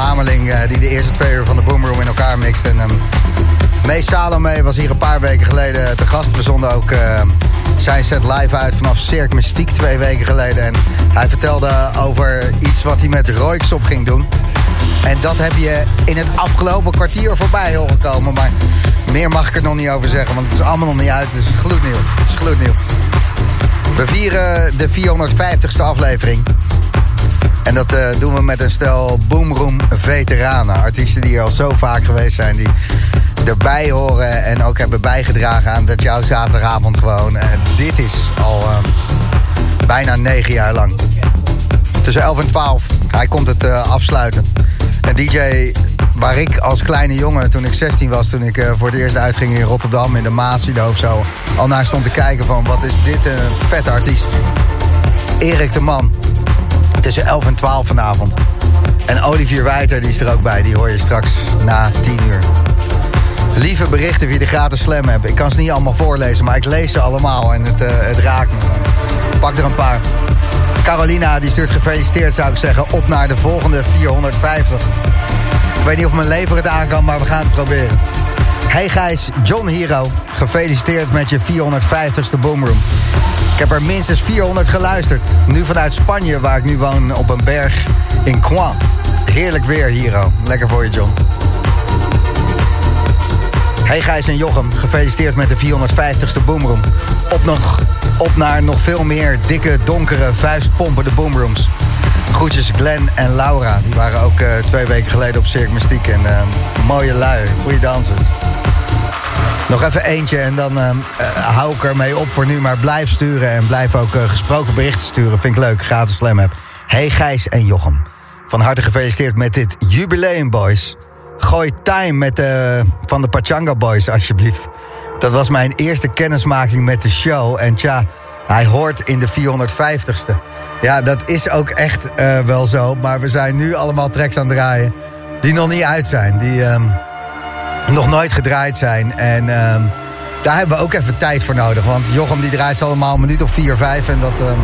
Hamerling, eh, die de eerste twee uur van de Boomroom in elkaar mixt. En ehm Mees Salome was hier een paar weken geleden te gast. We zonden ook ehm, zijn set live uit vanaf Cirque Mystiek twee weken geleden. En hij vertelde over iets wat hij met Royks op ging doen. En dat heb je in het afgelopen kwartier voorbij horen komen. Maar meer mag ik er nog niet over zeggen, want het is allemaal nog niet uit. Het is gloednieuw. Het is gloednieuw. We vieren de 450ste aflevering. En dat eh, doen we met een stel Boomroom veteranen. Artiesten die hier al zo vaak geweest zijn. Die erbij horen en ook hebben bijgedragen aan dat jouw zaterdagavond gewoon... eh, dit is al eh, bijna negen jaar lang. Tussen 11 en 12. Hij komt het eh, afsluiten. Een DJ waar ik als kleine jongen, toen ik 16 was... toen ik voor het eerst uitging in Rotterdam, in de Maasvliet of zo... al naar stond te kijken van, wat is dit een vette artiest. Erik de Man. Tussen 11 en 12 vanavond. En Olivier Wijter, die is er ook bij. Die hoor je straks na 10 uur. Lieve berichten via de gratis slam hebt. Ik kan ze niet allemaal voorlezen, maar ik lees ze allemaal en het, eh, het raakt me. Pak er een paar. Carolina, die stuurt gefeliciteerd, zou ik zeggen. Op naar de volgende 450. Ik weet niet of mijn lever het aan kan, maar we gaan het proberen. Hey Gijs, John Hero. Gefeliciteerd met je 450ste Boomroom. Ik heb er minstens 400 geluisterd. Nu vanuit Spanje, waar ik nu woon, op een berg in Coin. Heerlijk weer, Hero. Lekker voor je, John. Hey Gijs en Jochem, gefeliciteerd met de 450ste Boomroom. Op, nog, op naar nog veel meer dikke, donkere, vuistpompende Boomrooms. Groetjes Glenn en Laura. Die waren ook eh, twee weken geleden op Cirque Mystiek. En eh, mooie lui, goede dansers. Nog even eentje en dan eh, eh, hou ik ermee op voor nu. Maar blijf sturen en blijf ook eh, gesproken berichten sturen. Vind ik leuk, gratis slam heb. Hey Gijs en Jochem. Van harte gefeliciteerd met dit jubileum, boys. Gooi time met de, van de Pachanga Boys, alsjeblieft. Dat was mijn eerste kennismaking met de show. En tja, hij hoort in de 450ste. Ja, dat is ook echt eh, wel zo. Maar we zijn nu allemaal tracks aan het draaien die nog niet uit zijn. Die ehm, nog nooit gedraaid zijn. En ehm, daar hebben we ook even tijd voor nodig. Want Jochem die draait ze allemaal een minuut of 4, 5. En dat ehm,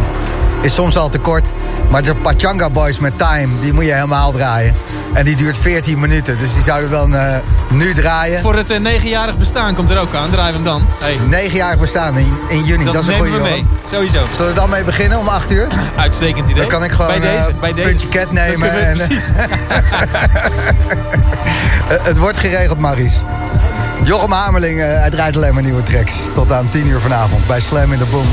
is soms al te kort. Maar de Pachanga Boys met Time, die moet je helemaal draaien. En die duurt 14 minuten. Dus die zouden we dan eh, nu draaien. Voor het eh, negenjarig bestaan komt er ook aan. Draaien we hem dan. Hey. Negenjarig bestaan in, in juni. Dat, Dat, is een goede we mee. Sowieso. Zullen we dan mee beginnen om 8 uur? Uitstekend idee. Dan kan ik gewoon bij deze, eh, bij deze. puntje cat nemen. We- en, precies. [laughs] Het wordt geregeld, Maries. Jochem Hamerling, hij draait alleen maar nieuwe tracks. Tot aan 10 uur vanavond bij Slam in de Boom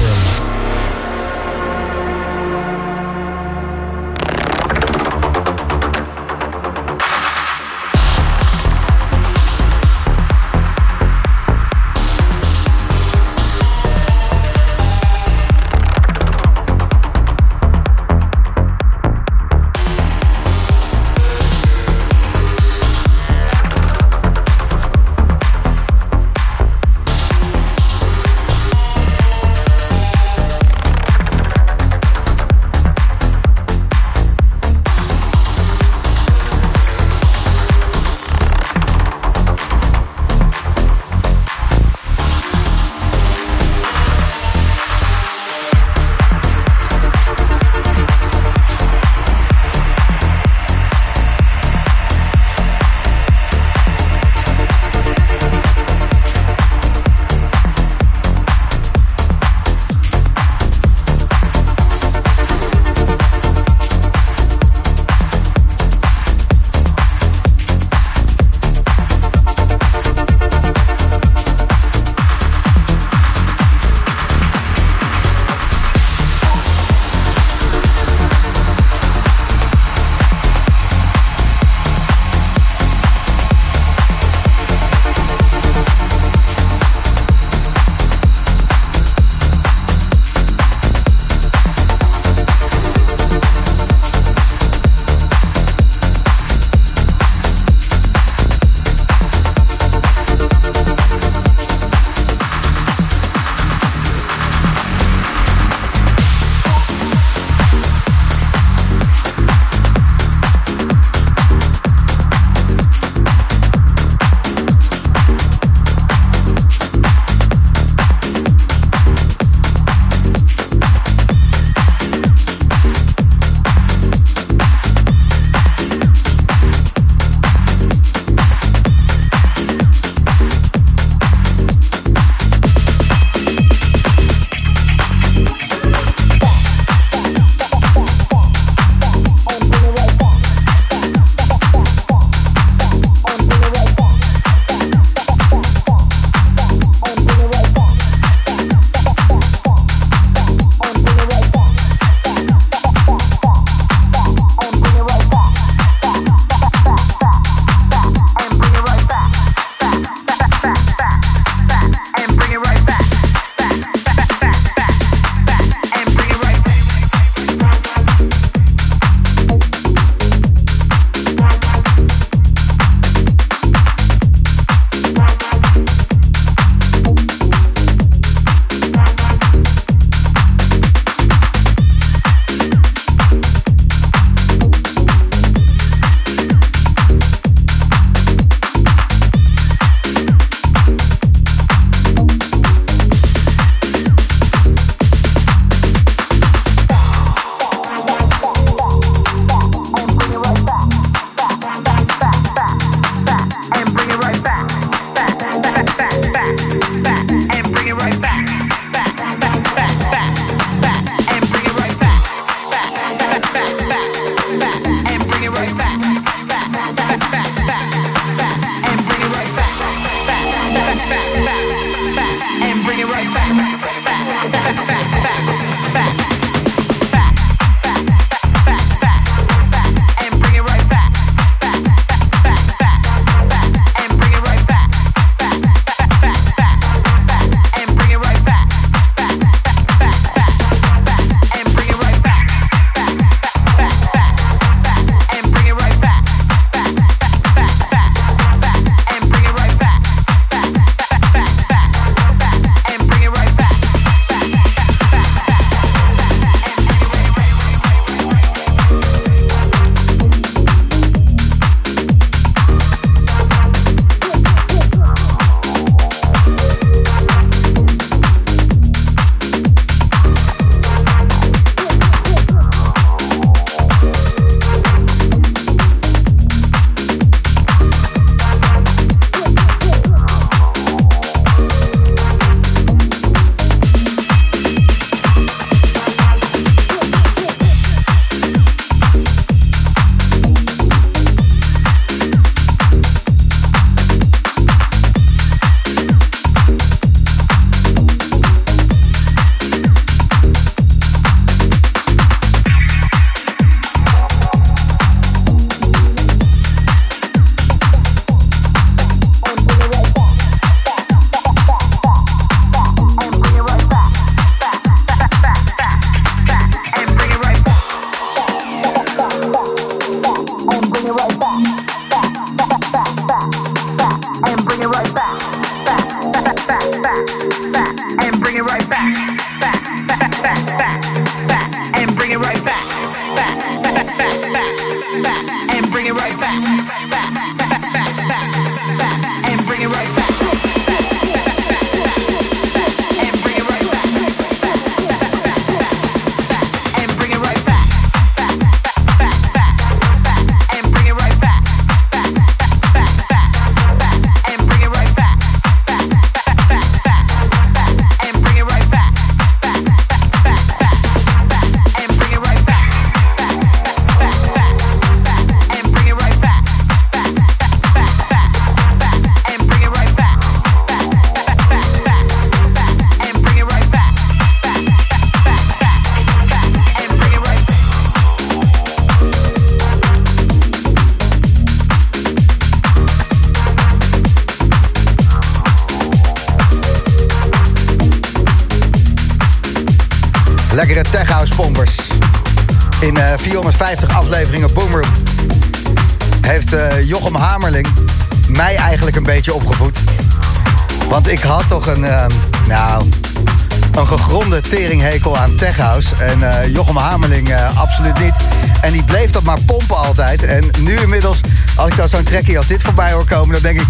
teringhekel aan tech house. En eh, Jochem Hamerling eh, absoluut niet. En die bleef dat maar pompen altijd. En nu inmiddels, als ik dan zo'n trekkie als dit voorbij hoor komen... dan denk ik,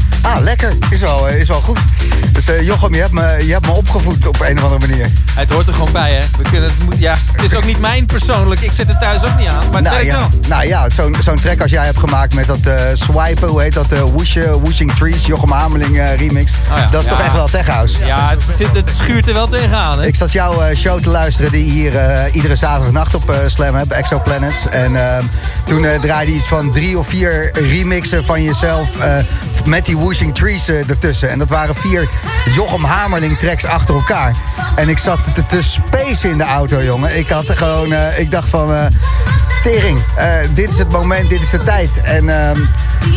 lekker, is wel, eh, is wel goed. Dus eh, Jochem, je hebt, me, je hebt me opgevoed op een of andere manier. Het hoort er gewoon bij, hè? We kunnen het, moet- ja, het is ook niet mijn persoonlijk. Ik zet het thuis ook niet aan. Maar nou, ja, wel. nou ja, zo'n zo'n track als jij hebt gemaakt met dat eh, swipen, hoe heet dat? eh, whooshing Trees, Jochem Hamerling eh, remix. Oh ja. Dat is toch echt wel tech house? Ja, het, zit, het schuurt er wel tegenaan, hè? Ik zat jouw show te luisteren die hier iedere zaterdagnacht op Slam hebt, Exoplanets. En ehm, toen draaide iets van drie of vier remixen van jezelf met die Whooshing Trees eh, ertussen. En dat waren vier Jochem Hamerling tracks achter elkaar. En ik zat te, te space in de auto, jongen. Ik had er gewoon, eh, ik dacht van... eh, Tering, dit is het moment, dit is de tijd. En ehm,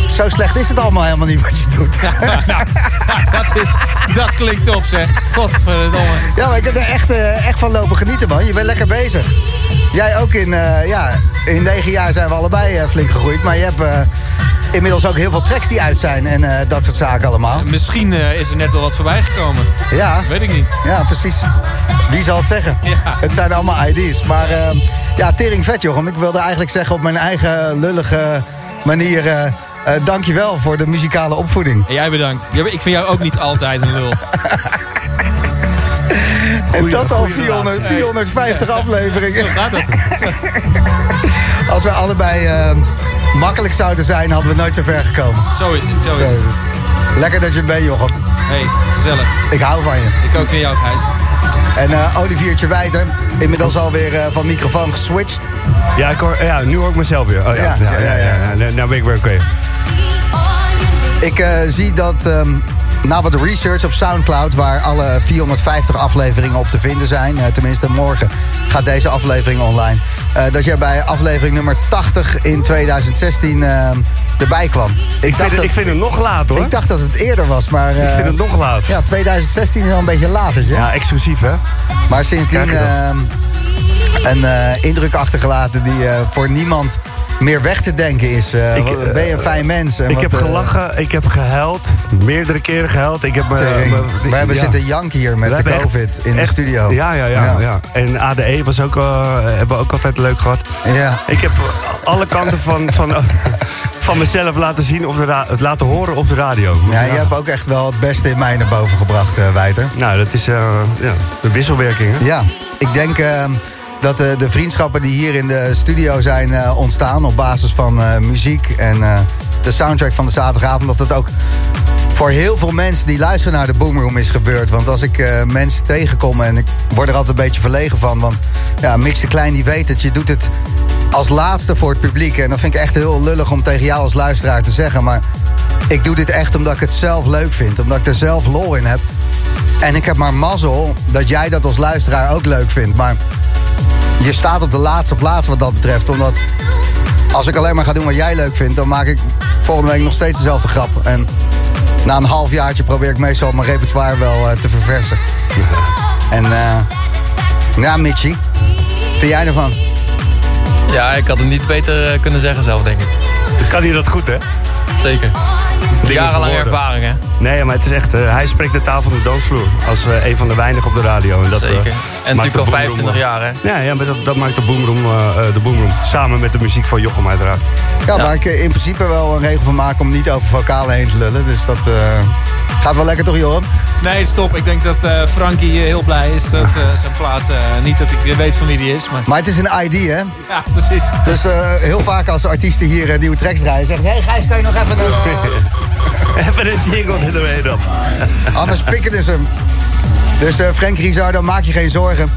zo slecht is het allemaal helemaal niet wat je doet. dat, is, dat klinkt top, zeg. Godverdomme. Ja, maar ik heb er echt, echt van lopen genieten, man. Je bent lekker bezig. Jij ook in, ja, in negen jaar zijn we allebei flink gegroeid. Maar je hebt inmiddels ook heel veel tracks die uit zijn en eh, dat soort zaken allemaal. Misschien eh, is er net al wat voorbij gekomen. Ja. Weet ik niet. Ja, precies. Wie zal het zeggen? Het zijn allemaal ID's. Maar eh, ja, tering vet, Jochem. Ik wilde eigenlijk zeggen op mijn eigen lullige manier... eh eh, dankjewel voor de muzikale opvoeding. En jij bedankt. Ik vind jou ook niet altijd een lul. [laughs] en dat al goeie 400, relatie. 450 afleveringen. Zo gaat het. [laughs] Als we allebei eh, makkelijk zouden zijn, hadden we nooit zo ver gekomen. Zo is het, zo is Zo het. is het. Lekker dat je bent, Jochem. Hey, gezellig. Ik hou van je. Ik ook van jou, Gijs. En eh Oliviertje Wijter, inmiddels alweer eh, van microfoon geswitcht. Ja, ik hoor, ja, nu hoor ik mezelf weer. Oh, ja. Ja, Ja, ja, ja, Nou, nou ben ik weer oké. Ik eh, zie dat ehm, na wat research op Soundcloud, waar alle 450 afleveringen op te vinden zijn, eh, tenminste morgen gaat deze aflevering online, dat jij bij aflevering nummer 80 in 2016 ehm, erbij kwam. Ik, vind het, ik vind het nog laat hoor. Ik dacht dat het eerder was, maar... Ik eh, vind het nog laat. Ja, 2016 is al een beetje later. Ja, exclusief hè. Maar sindsdien ehm, een eh, indruk achtergelaten die eh, voor niemand meer weg te denken is. Eh, Ik, wat ben je een fijn mens. En Ik wat, heb eh, gelachen, ik heb gehuild. Meerdere keren gehuild. Ik heb, We hebben ja. zitten janken hier met We de echt- COVID in de echt- studio. Ja, ja, ja, ja. En ADE was ook, eh, hebben we ook altijd leuk gehad. Ja. Ik heb alle kanten van, van, [laughs] van mezelf laten zien, op de laten horen op de radio. Ja, je hebt ook echt wel het beste in mij naar boven gebracht, eh Wijter. Nou, dat is eh, ja, de wisselwerking. Hè? Ja, ik denk eh, dat eh, de vriendschappen die hier in de studio zijn eh, ontstaan... op basis van eh, muziek en de soundtrack van de zaterdagavond... dat dat ook voor heel veel mensen die luisteren naar de Boomroom is gebeurd. Want als ik mensen tegenkom en ik word er altijd een beetje verlegen van... want ja, Mix de Klein die weet het, je doet het als laatste voor het publiek. En dat vind ik echt heel lullig om tegen jou als luisteraar te zeggen. Maar ik doe dit echt omdat ik het zelf leuk vind. Omdat ik er zelf lol in heb. En ik heb maar mazzel dat jij dat als luisteraar ook leuk vindt. Maar je staat op de laatste plaats wat dat betreft. Omdat als ik alleen maar ga doen wat jij leuk vindt... dan maak ik volgende week nog steeds dezelfde grap. En na een halfjaartje probeer ik meestal mijn repertoire wel eh, te verversen. [laughs] En eh ja, Mitchie, vind jij ervan? Ja, ik had het niet beter eh, kunnen zeggen zelf, denk ik. Kan hij dat goed, hè? Zeker. Jarenlange ervaring, hè? Nee, maar het is echt... eh, hij spreekt de taal van de dansvloer. Als eh, een van de weinigen op de radio. En dat, eh, Zeker. En maakt natuurlijk de al boomroom, 25 eh, jaar, hè? Ja, ja maar dat, dat maakt de boomroom, eh, eh, de boomroom. Samen met de muziek van Jochem uiteraard. Ja, waar ik eh, in principe wel een regel van maak om niet over vocalen heen te lullen. Dus dat eh, gaat wel lekker toch, Joram? Nee, stop. Ik denk dat eh, Frankie eh, heel blij is dat eh, zijn plaat... eh, niet dat ik weet van wie die is, maar... Maar het is een ID, hè? Ja, precies. Dus eh, heel vaak als artiesten hier eh, nieuwe tracks draaien, zeggen... Hé hey, Gijs, kan je nog even een... [laughs] even een jingle in de op. Anders pikken ze hem. Dus eh Frank Rizardo, maak je geen zorgen.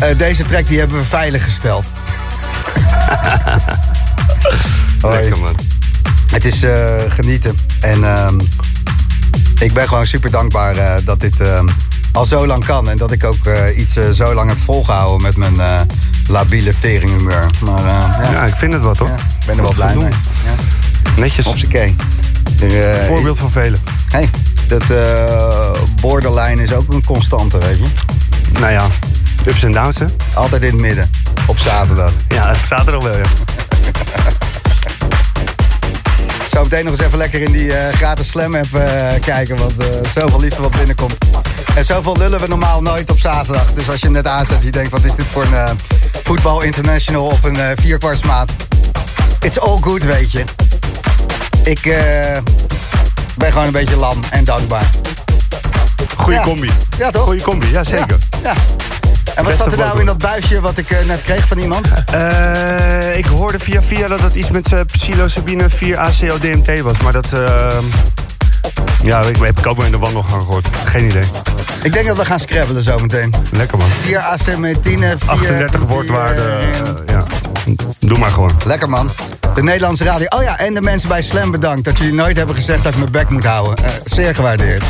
Eh, deze track die hebben we veilig gesteld. [laughs] Lekker, man. Het is eh, genieten. En ehm, ik ben gewoon super dankbaar dat dit ehm, al zo lang kan. En dat ik ook iets zo lang heb volgehouden met mijn labiele teringhumeur. Maar ja. Ja, ik vind het wat, hoor. Ik ben er wel blij mee. Netjes. Op z'n eh, Voorbeeld van velen. Hey, dat eh, borderline is ook een constante, weet je. Nou ja, ups en downs, hè? Altijd in het midden. Op zaterdag. Ja, er al wel, ja. Zo meteen nog eens even lekker in die eh, gratis Slam app eh, kijken. Want eh, zoveel liefde wat binnenkomt. En zoveel lullen we normaal nooit op zaterdag. Dus als je hem net aanzet je denkt, wat is dit voor een voetbal international op een vierkwartsmaat. It's all good, weet je. Ik eh, ben gewoon een beetje lam en dankbaar. Goeie Ja. combi. Ja, toch? Goeie combi, ja zeker. Ja. En wat zat er nou in dat buisje wat ik eh, net kreeg van iemand? Eh, ik hoorde via via dat het iets met uh, psilocybine 4 ACO DMT was. Maar dat... ja, ik heb ik ook wel in de wandel gaan gehoord. Geen idee. Ik denk dat we gaan scrabbelen zo meteen. Lekker man. 4 acetine, 4... 38 woordwaarde. eh, ja. Doe maar gewoon. Lekker man. De Nederlandse radio. Oh ja, en de mensen bij Slam bedankt dat jullie nooit hebben gezegd dat ik mijn bek moet houden. Eh, zeer gewaardeerd.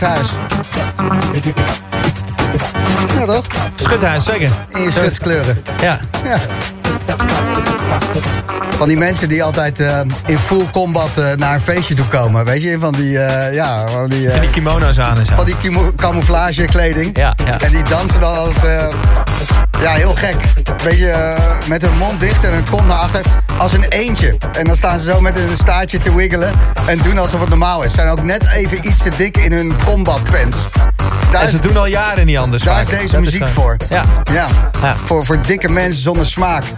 Schuthuis. Ja, toch? Schuthuis, zeker. In je schutskleuren. Ja. Ja. Van die mensen die altijd eh, in full combat eh, naar een feestje toe komen. Weet je, van die, eh, ja, van die, Van die kimono's aan en zo. van die kimo- camouflage kleding. Ja, ja. En die dansen dan altijd, ja, heel gek. Weet je, eh, met hun mond dicht en hun kont naar achter. Als een eentje. En dan staan ze zo met een staartje te wiggelen. En doen alsof het normaal is. Zijn ook net even iets te dik in hun combat pants. Daar En is, ze doen al jaren niet anders. daar is deze Dat muziek voor. Ja. Ja, Ja. Voor, voor dikke mensen zonder smaak. [laughs]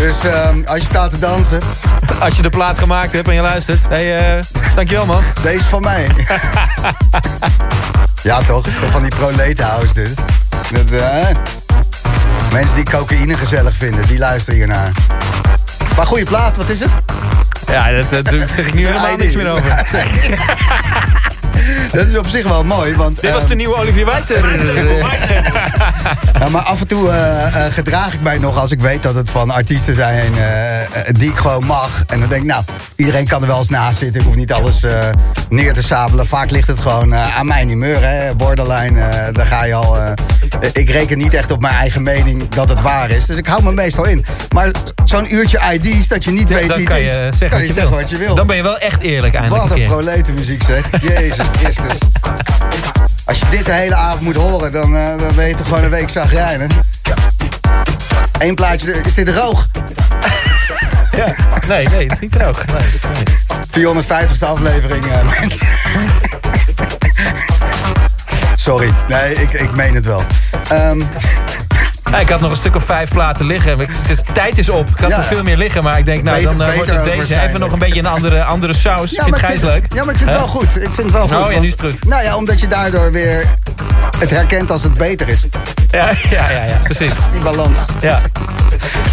dus ehm, als je staat te dansen, [laughs] Als je de plaat gemaakt hebt en je luistert. Hey, eh, dankjewel man. deze is van mij. [laughs] ja toch, is toch van die proletenhouse dit. Dat, eh, mensen die cocaïne gezellig vinden, die luisteren hiernaar. Maar goede plaat, wat is het? Ja, dat, zeg ik nu helemaal niks meer over. [laughs] [laughs] Dat is op zich wel mooi, want... Dit was ehm, de nieuwe [laughs] Olivier Wijter. Ja, maar af en toe eh, eh, gedraag ik mij nog als ik weet dat het van artiesten zijn eh, eh, die ik gewoon mag. En dan denk ik, nou, iedereen kan er wel eens naast zitten. Ik hoef niet alles eh, neer te sabelen. Vaak ligt het gewoon eh, aan mijn humeur, hè. Borderline, eh, daar ga je al... eh, ik reken niet echt op mijn eigen mening dat het waar is. Dus ik hou me meestal in. Maar zo'n uurtje ID's dat je niet weet wie kan het je is, zeggen, kan wat, je je zeggen wat je wil. Dan ben je wel echt eerlijk eindelijk Wat een een proletenmuziek zeg. [laughs] Jezus Christus. Als je dit de hele avond moet horen, dan, eh, dan ben je toch gewoon een week zagrijnen. Eén plaatje, is dit roog? Ja. Nee, nee, het is niet droog. Nee, nee. 450ste aflevering, eh, mensen. Sorry, nee, ik, ik meen het wel. Ehm, Ja, ik had nog een stuk of vijf platen liggen. Het is, tijd is op. Ik had Ja. er veel meer liggen. Maar ik denk, nou, Beter- dan eh, wordt het deze even nog een beetje een andere, andere saus. ja, ik Gijs vind, leuk? Ja, maar ik vind het wel goed. Ik vind het wel goed. Oh, ja, nu is het goed. Nou ja, omdat je daardoor weer het herkent als het beter is. Ja, [laughs] ja, ja, ja, precies. Die balans. Ja.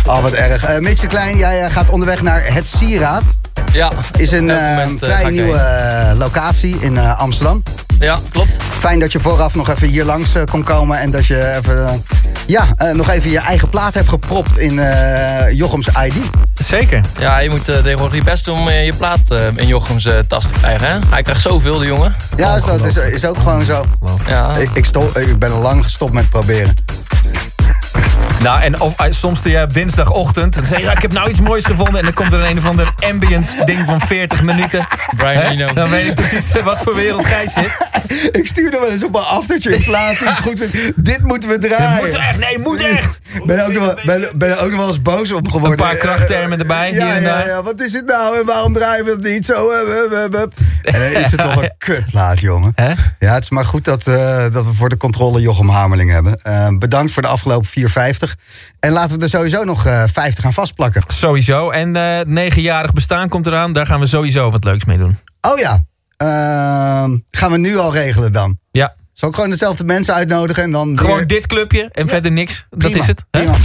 Oh, wat erg. Mitch de Klein, jij eh, gaat onderweg naar Het Sieraad. Ja. Is een eh, moment, eh, vrij nieuwe eh, locatie in eh, Amsterdam. Ja, klopt. Fijn dat je vooraf nog even hier langs kon komen. En dat je even, ja, eh, nog even je eigen plaat hebt gepropt in eh, Jochems ID. Zeker. Ja, je moet eh, tegenwoordig je best doen om je plaat in Jochems tas te krijgen. Hè? Hij krijgt zoveel, de jongen. Ja, is dat is, is ook gewoon zo. Ja. Ik, ik, stop, ik ben al lang gestopt met proberen. Nou, en of, eh, soms doe jij op dinsdagochtend en dan zeg je, ja, ik heb nou iets moois gevonden. En dan komt er een, een of ander ambient ding van 40 minuten. Brian Hè? Eno. Dan weet ik precies eh, wat voor wereld Gijs zit. [laughs] Ik stuurde wel eens op een aftertje een plaat die ik goed. Dit moeten we draaien. Moet echt, nee, moet echt. Ben er ook nog wel, ben, ben er ook nog wel eens boos op geworden. Een paar krachttermen erbij, Ja, hier en ja, ja, wat is het nou en waarom draaien we het niet zo? Hup, hup, hup, hup. En dan is het toch een [laughs] kutplaat, jongen. Ja, het is maar goed dat, eh, dat we voor de controle Jochem Hamerling hebben. Bedankt voor de afgelopen 450. En laten we er sowieso nog eh 50 aan vastplakken. Sowieso. En eh negenjarig bestaan komt eraan. Daar gaan we sowieso wat leuks mee doen. Oh ja, Ehm, gaan we nu al regelen dan? Ja. Zal ik gewoon dezelfde mensen uitnodigen en dan... Gewoon weer- dit clubje en verder niks. Dat is het. hè? prima.